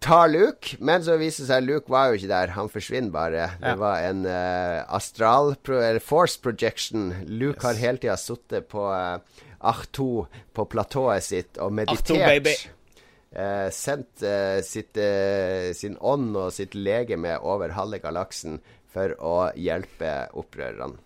S2: tar Luke, men så viser det seg at Luke var jo ikke der. Han forsvinner bare. Det var en astral pro, force projection. Luke yes. har hele tida sittet på uh, Arto på platået sitt og meditert. Arto, uh, sendt eh, sitt, eh, sin ånd og sitt legeme over halve galaksen for å hjelpe opprørerne.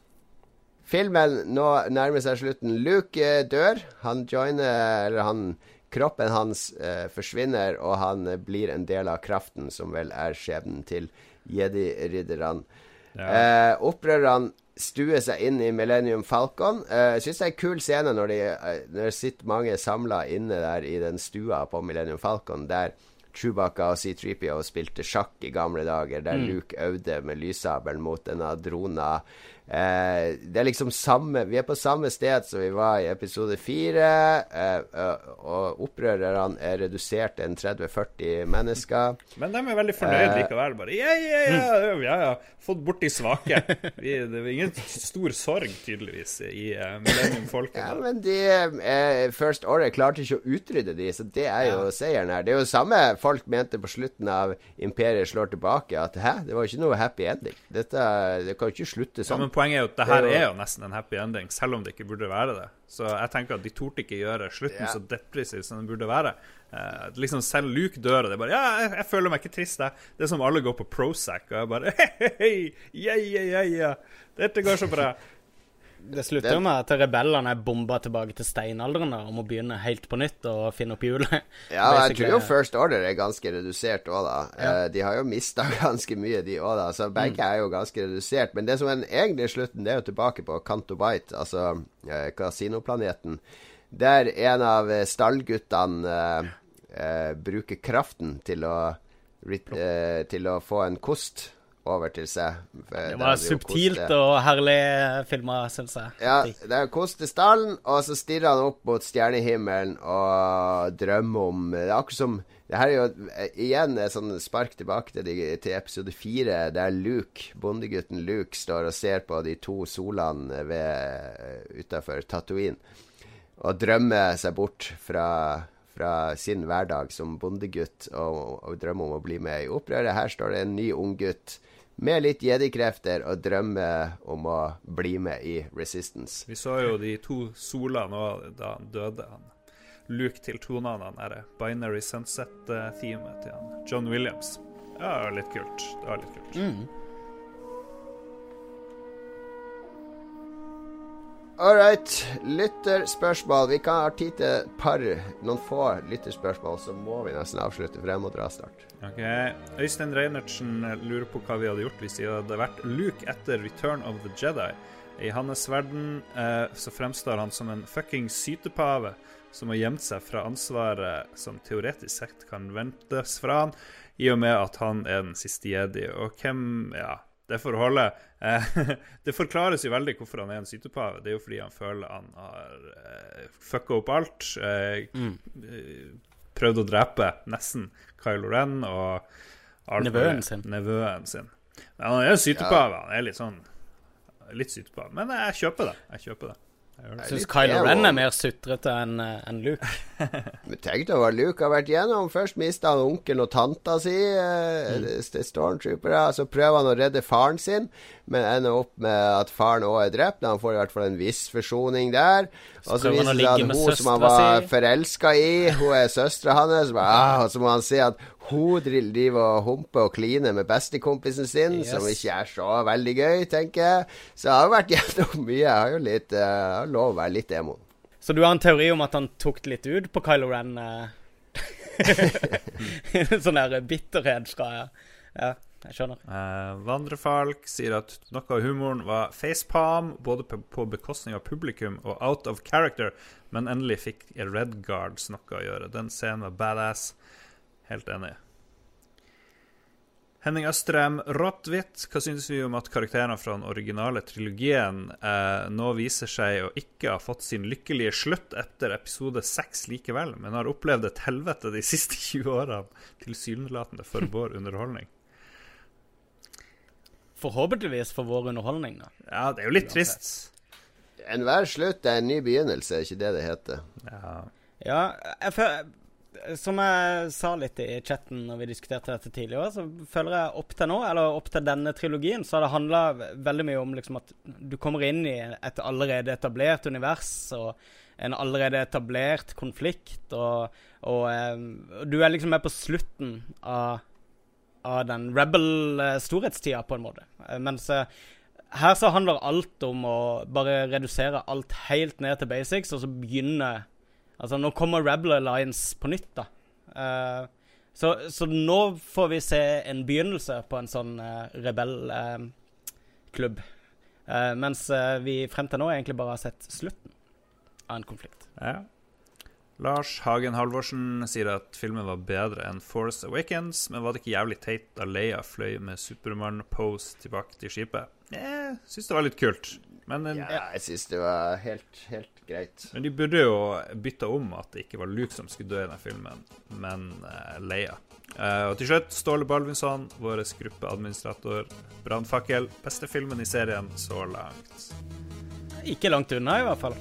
S2: Filmen nå nærmer seg slutten. Luke eh, dør. Han joiner Eller han Kroppen hans eh, forsvinner, og han blir en del av kraften, som vel er skjebnen til jedi-ridderne. Ja. Eh, opprørerne stue seg inn i Millennium Falcon. Uh, jeg syns det er en kul scene når, de, uh, sitter mange samla inne der i den stua på Millennium Falcon, der Chewbacca og C3PO spilte sjakk i gamle dager, der mm. Luke øvde med lyssabelen mot denne drona. Eh, det er liksom samme Vi er på samme sted som vi var i episode fire. Eh, eh, og opprørerne er redusert til 30-40 mennesker.
S3: Men de er veldig fornøyd eh, likevel. Bare ja, ja, ja, ja, ja. Fått bort de svake. Vi, det er ingen stor sorg, tydeligvis, i uh, Millennium-folket.
S2: Ja, men de, uh, First Order klarte ikke å utrydde de, så det er jo seieren her. Det er jo samme folk mente på slutten av Imperiet slår tilbake, at hæ, det var ikke noe happy ending. Dette, Det kan jo ikke slutte sånn.
S3: men Poenget er jo at det her er jo nesten en happy ending, selv om det ikke burde være det. Så jeg tenker at de torde ikke gjøre slutten så depressiv som den burde være. Uh, liksom Selv Luke dør, og det er bare Ja, jeg, jeg føler meg ikke trist, jeg. Det er som alle går på Prozac, og jeg bare Hei, hei, hei, hei, ja. Dette går så bra.
S4: Det slutter jo med at rebellene er bomba tilbake til steinalderen da, og må begynne helt på nytt og finne opp hjulet.
S2: Ja, jeg tror jo First Order er ganske redusert òg, da. Eh, de har jo mista ganske mye, de òg, da. Så begge er jo ganske redusert. Men det som er den egentlige slutten, det er jo tilbake på Canto Bight, altså eh, kasinoplaneten. Der en av eh, stallguttene eh, eh, bruker kraften til å, til å få en kost over til seg.
S4: Det var subtilt
S2: koste-
S4: og herlig filma, syns jeg.
S2: ja, det er kost stallen, og så stirrer han opp mot stjernehimmelen og drømmer om Det er akkurat som Det her er jo igjen et sånn spark tilbake til, til episode fire, der Luke, bondegutten Luke, står og ser på de to solene utafor Tatooine, og drømmer seg bort fra fra sin hverdag som bondegutt og, og drømmer om å bli med i opprøret. Her står det en ny unggutt med litt jedi-krefter og drømmer om å bli med i Resistance.
S3: Vi så jo de to solene òg da han døde. Han Luke til tonene han derre Binary Sunset-teamet til han John Williams. Ja, det var litt kult. Det var litt kult.
S2: All right. Lytterspørsmål. Vi kan ha tid til et par, noen få lytterspørsmål, så må vi nesten avslutte, for jeg må dra snart.
S3: Ok, Øystein Reinertsen lurer på hva vi hadde gjort hvis det hadde vært Luke etter Return of the Jedi. I hans verden eh, så fremstår han som en fucking sytepave som har gjemt seg fra ansvaret som teoretisk sett kan ventes fra han, i og med at han er den siste jedi. Og hvem Ja, det forholdet eh, Det forklares jo veldig hvorfor han er en sytepave. Det er jo fordi han føler han har eh, fucka opp alt. Eh, eh, prøvd å drepe nesten Kylo Ren og
S4: Nevøen sin.
S3: Nevøen sin. Men han er en sytepave. Han er litt sånn Litt sytepave. Men jeg kjøper det. Jeg kjøper det. Jeg
S4: syns Kylo. Ren er mer sutrete enn en Luke.
S2: Men tenk deg hva Luke har vært gjennom. Først mista han onkelen og tanta si, eh,
S3: Mm.
S2: st- stormtroopere. Så prøver han å redde faren sin, men ender opp med at faren òg er drept. Han får i hvert fall en viss forsoning der. Og så viser det seg at hun som han var
S4: si.
S2: forelska i, hun er søstera hans. Ah, Og så må han si at hun driver og humper og kliner med bestekompisen sin,
S4: Yes.
S2: som ikke er så veldig gøy, tenker jeg. Så jeg har vært gjennom mye. Jeg har jo litt eh, Jeg har lov å være litt emo.
S4: Så du har en teori om at han tok det litt ut på Kylo Ren? eh? sånn der bitterhet fra Ja, jeg skjønner.
S3: Eh, Vandrefalk sier at noe av humoren var facepalm, både på, på bekostning av publikum og out of character, men endelig fikk Red Guards noe å gjøre. Den scenen var badass. Helt enig. Henning Østrem Rottwitt, hva syns vi om at karakterene fra den originale trilogien eh, nå viser seg å ikke ha fått sin lykkelige slutt etter episode seks likevel, men har opplevd et helvete de siste 20 årene, tilsynelatende for vår underholdning?
S4: Forhåpentligvis for vår underholdning, da.
S3: Ja, det er jo litt trist.
S2: Enhver slutt er en ny begynnelse, er ikke det det heter?
S3: Ja.
S4: Ja, jeg føler Som jeg sa litt i chatten når vi diskuterte dette tidligere, så føler jeg opp til nå, eller opp til denne trilogien, så har det handla veldig mye om liksom at du kommer inn i et allerede etablert univers og en allerede etablert konflikt, og, og eh, du er liksom med på slutten av av den rebel-storhetstida, på en måte. Eh, Mens eh, her så handler alt om å bare redusere alt helt ned til basics, og så begynne Altså, nå kommer Rebel Alliance på nytt, da. Uh, så, så nå får vi se en begynnelse på en sånn uh, rebellklubb. mens eh, vi frem til nå egentlig bare har sett slutten av en konflikt.
S3: ja. Lars Hagen Halvorsen sier at filmen var bedre enn Force Awakens, men var det ikke jævlig teit da Leia fløy med Supermann-pose tilbake til skipet? Jeg syns det var litt kult. Men, en,
S2: Ja, jeg syns det var helt, helt greit.
S3: men de burde jo bytta om at det ikke var Luke som skulle dø i den filmen, men uh, Leia. Uh, og til slutt, Ståle Balvinsson, vår gruppeadministrator. 'Brannfakkel'. Beste filmen i serien så langt.
S4: Ikke langt unna, i hvert fall.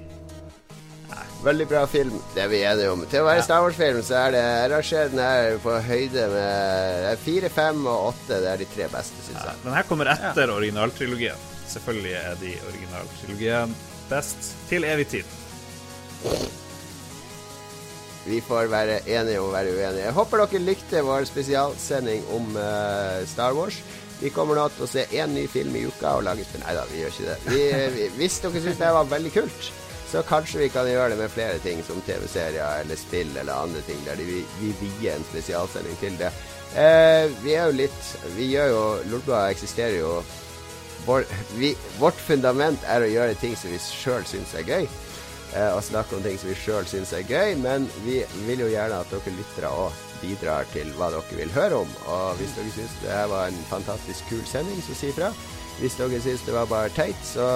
S2: Veldig bra film, det er vi enige om. Til å være Star Wars-film, så er det rangerer den her på høyde med fire, fem og åtte. Det er de tre beste, syns
S3: Ja,
S2: jeg.
S3: den her kommer etter originaltrilogien. Selvfølgelig er de originaltrilogien best til evig tid.
S2: Vi får være enige å være uenige. Jeg håper dere likte vår spesialsending om uh, Star Wars. Vi kommer nå til å se én ny film i uka og lage Nei da, vi gjør ikke det. Vi, vi, hvis dere syns det var veldig kult, så kanskje vi kan gjøre det med flere ting, som TV-serier eller spill eller andre ting, der vi, vi vier en spesialsending til det. Uh, vi er jo litt Vi gjør jo Lolbua eksisterer jo vår, vi, Vårt fundament er å gjøre ting som vi sjøl syns er gøy eh, og snakke om ting som vi sjøl syns er gøy, men vi vil jo gjerne at dere lyttere òg bidrar til hva dere vil høre om. Og hvis dere syns det her var en fantastisk kul sending, så si ifra. Hvis dere syns det var bare teit, så,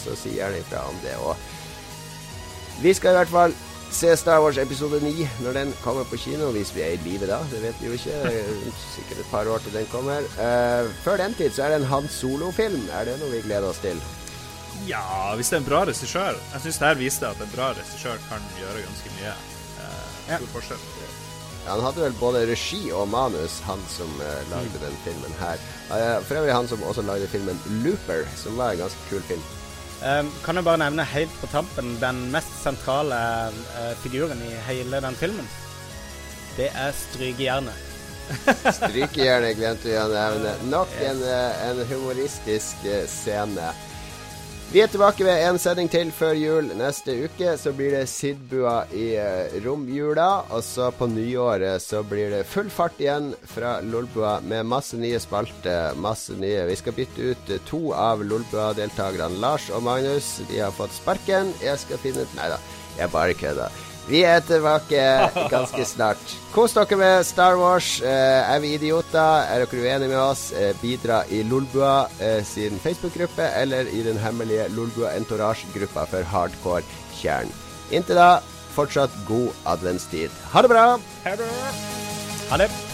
S2: så si gjerne ifra om det òg. Vi skal i hvert fall se Star Wars episode 9 når den kommer på kino, hvis vi er i live da. Det vet vi jo ikke. Er Sikkert et par år til den kommer. Uh, før den tid så er det en Han Solo-film. Er det noe vi gleder oss til?
S3: Ja, hvis det er en bra regissør Jeg syns det her viste at en bra regissør kan gjøre ganske mye. Uh, stor forskjell.
S2: Han hadde vel både regi og manus, han som uh, lagde den filmen her. For øvrig han som også lagde filmen Looper, som var en ganske kul film.
S4: Um, kan jeg bare nevne helt på tampen den mest sentrale eh, figuren i hele den filmen? Det er Strykejernet.
S2: Strykejernet glemte vi å nevne. Nok en, eh, en humoristisk eh, scene. Vi er tilbake ved en sending til før jul. Neste uke så blir det Sidbua i eh, romjula. Og så på nyåret så blir det full fart igjen fra Lolbua med masse nye spalter. Masse nye. Vi skal bytte ut eh, to av Lolbua-deltakerne. Lars og Magnus de har fått sparken. Jeg skal finne ut Nei da, jeg bare kødda. Vi er tilbake ganske snart. Kos dere med Star Wars. Eh, er vi idioter? Er dere uenige med oss? Eh, bidra i Lolbua eh, sin Facebook-gruppe eller i den hemmelige Lolbua Entourage-gruppa for hardcore kjern. Inntil da, fortsatt god adventstid. Ha det bra!
S4: Ha det.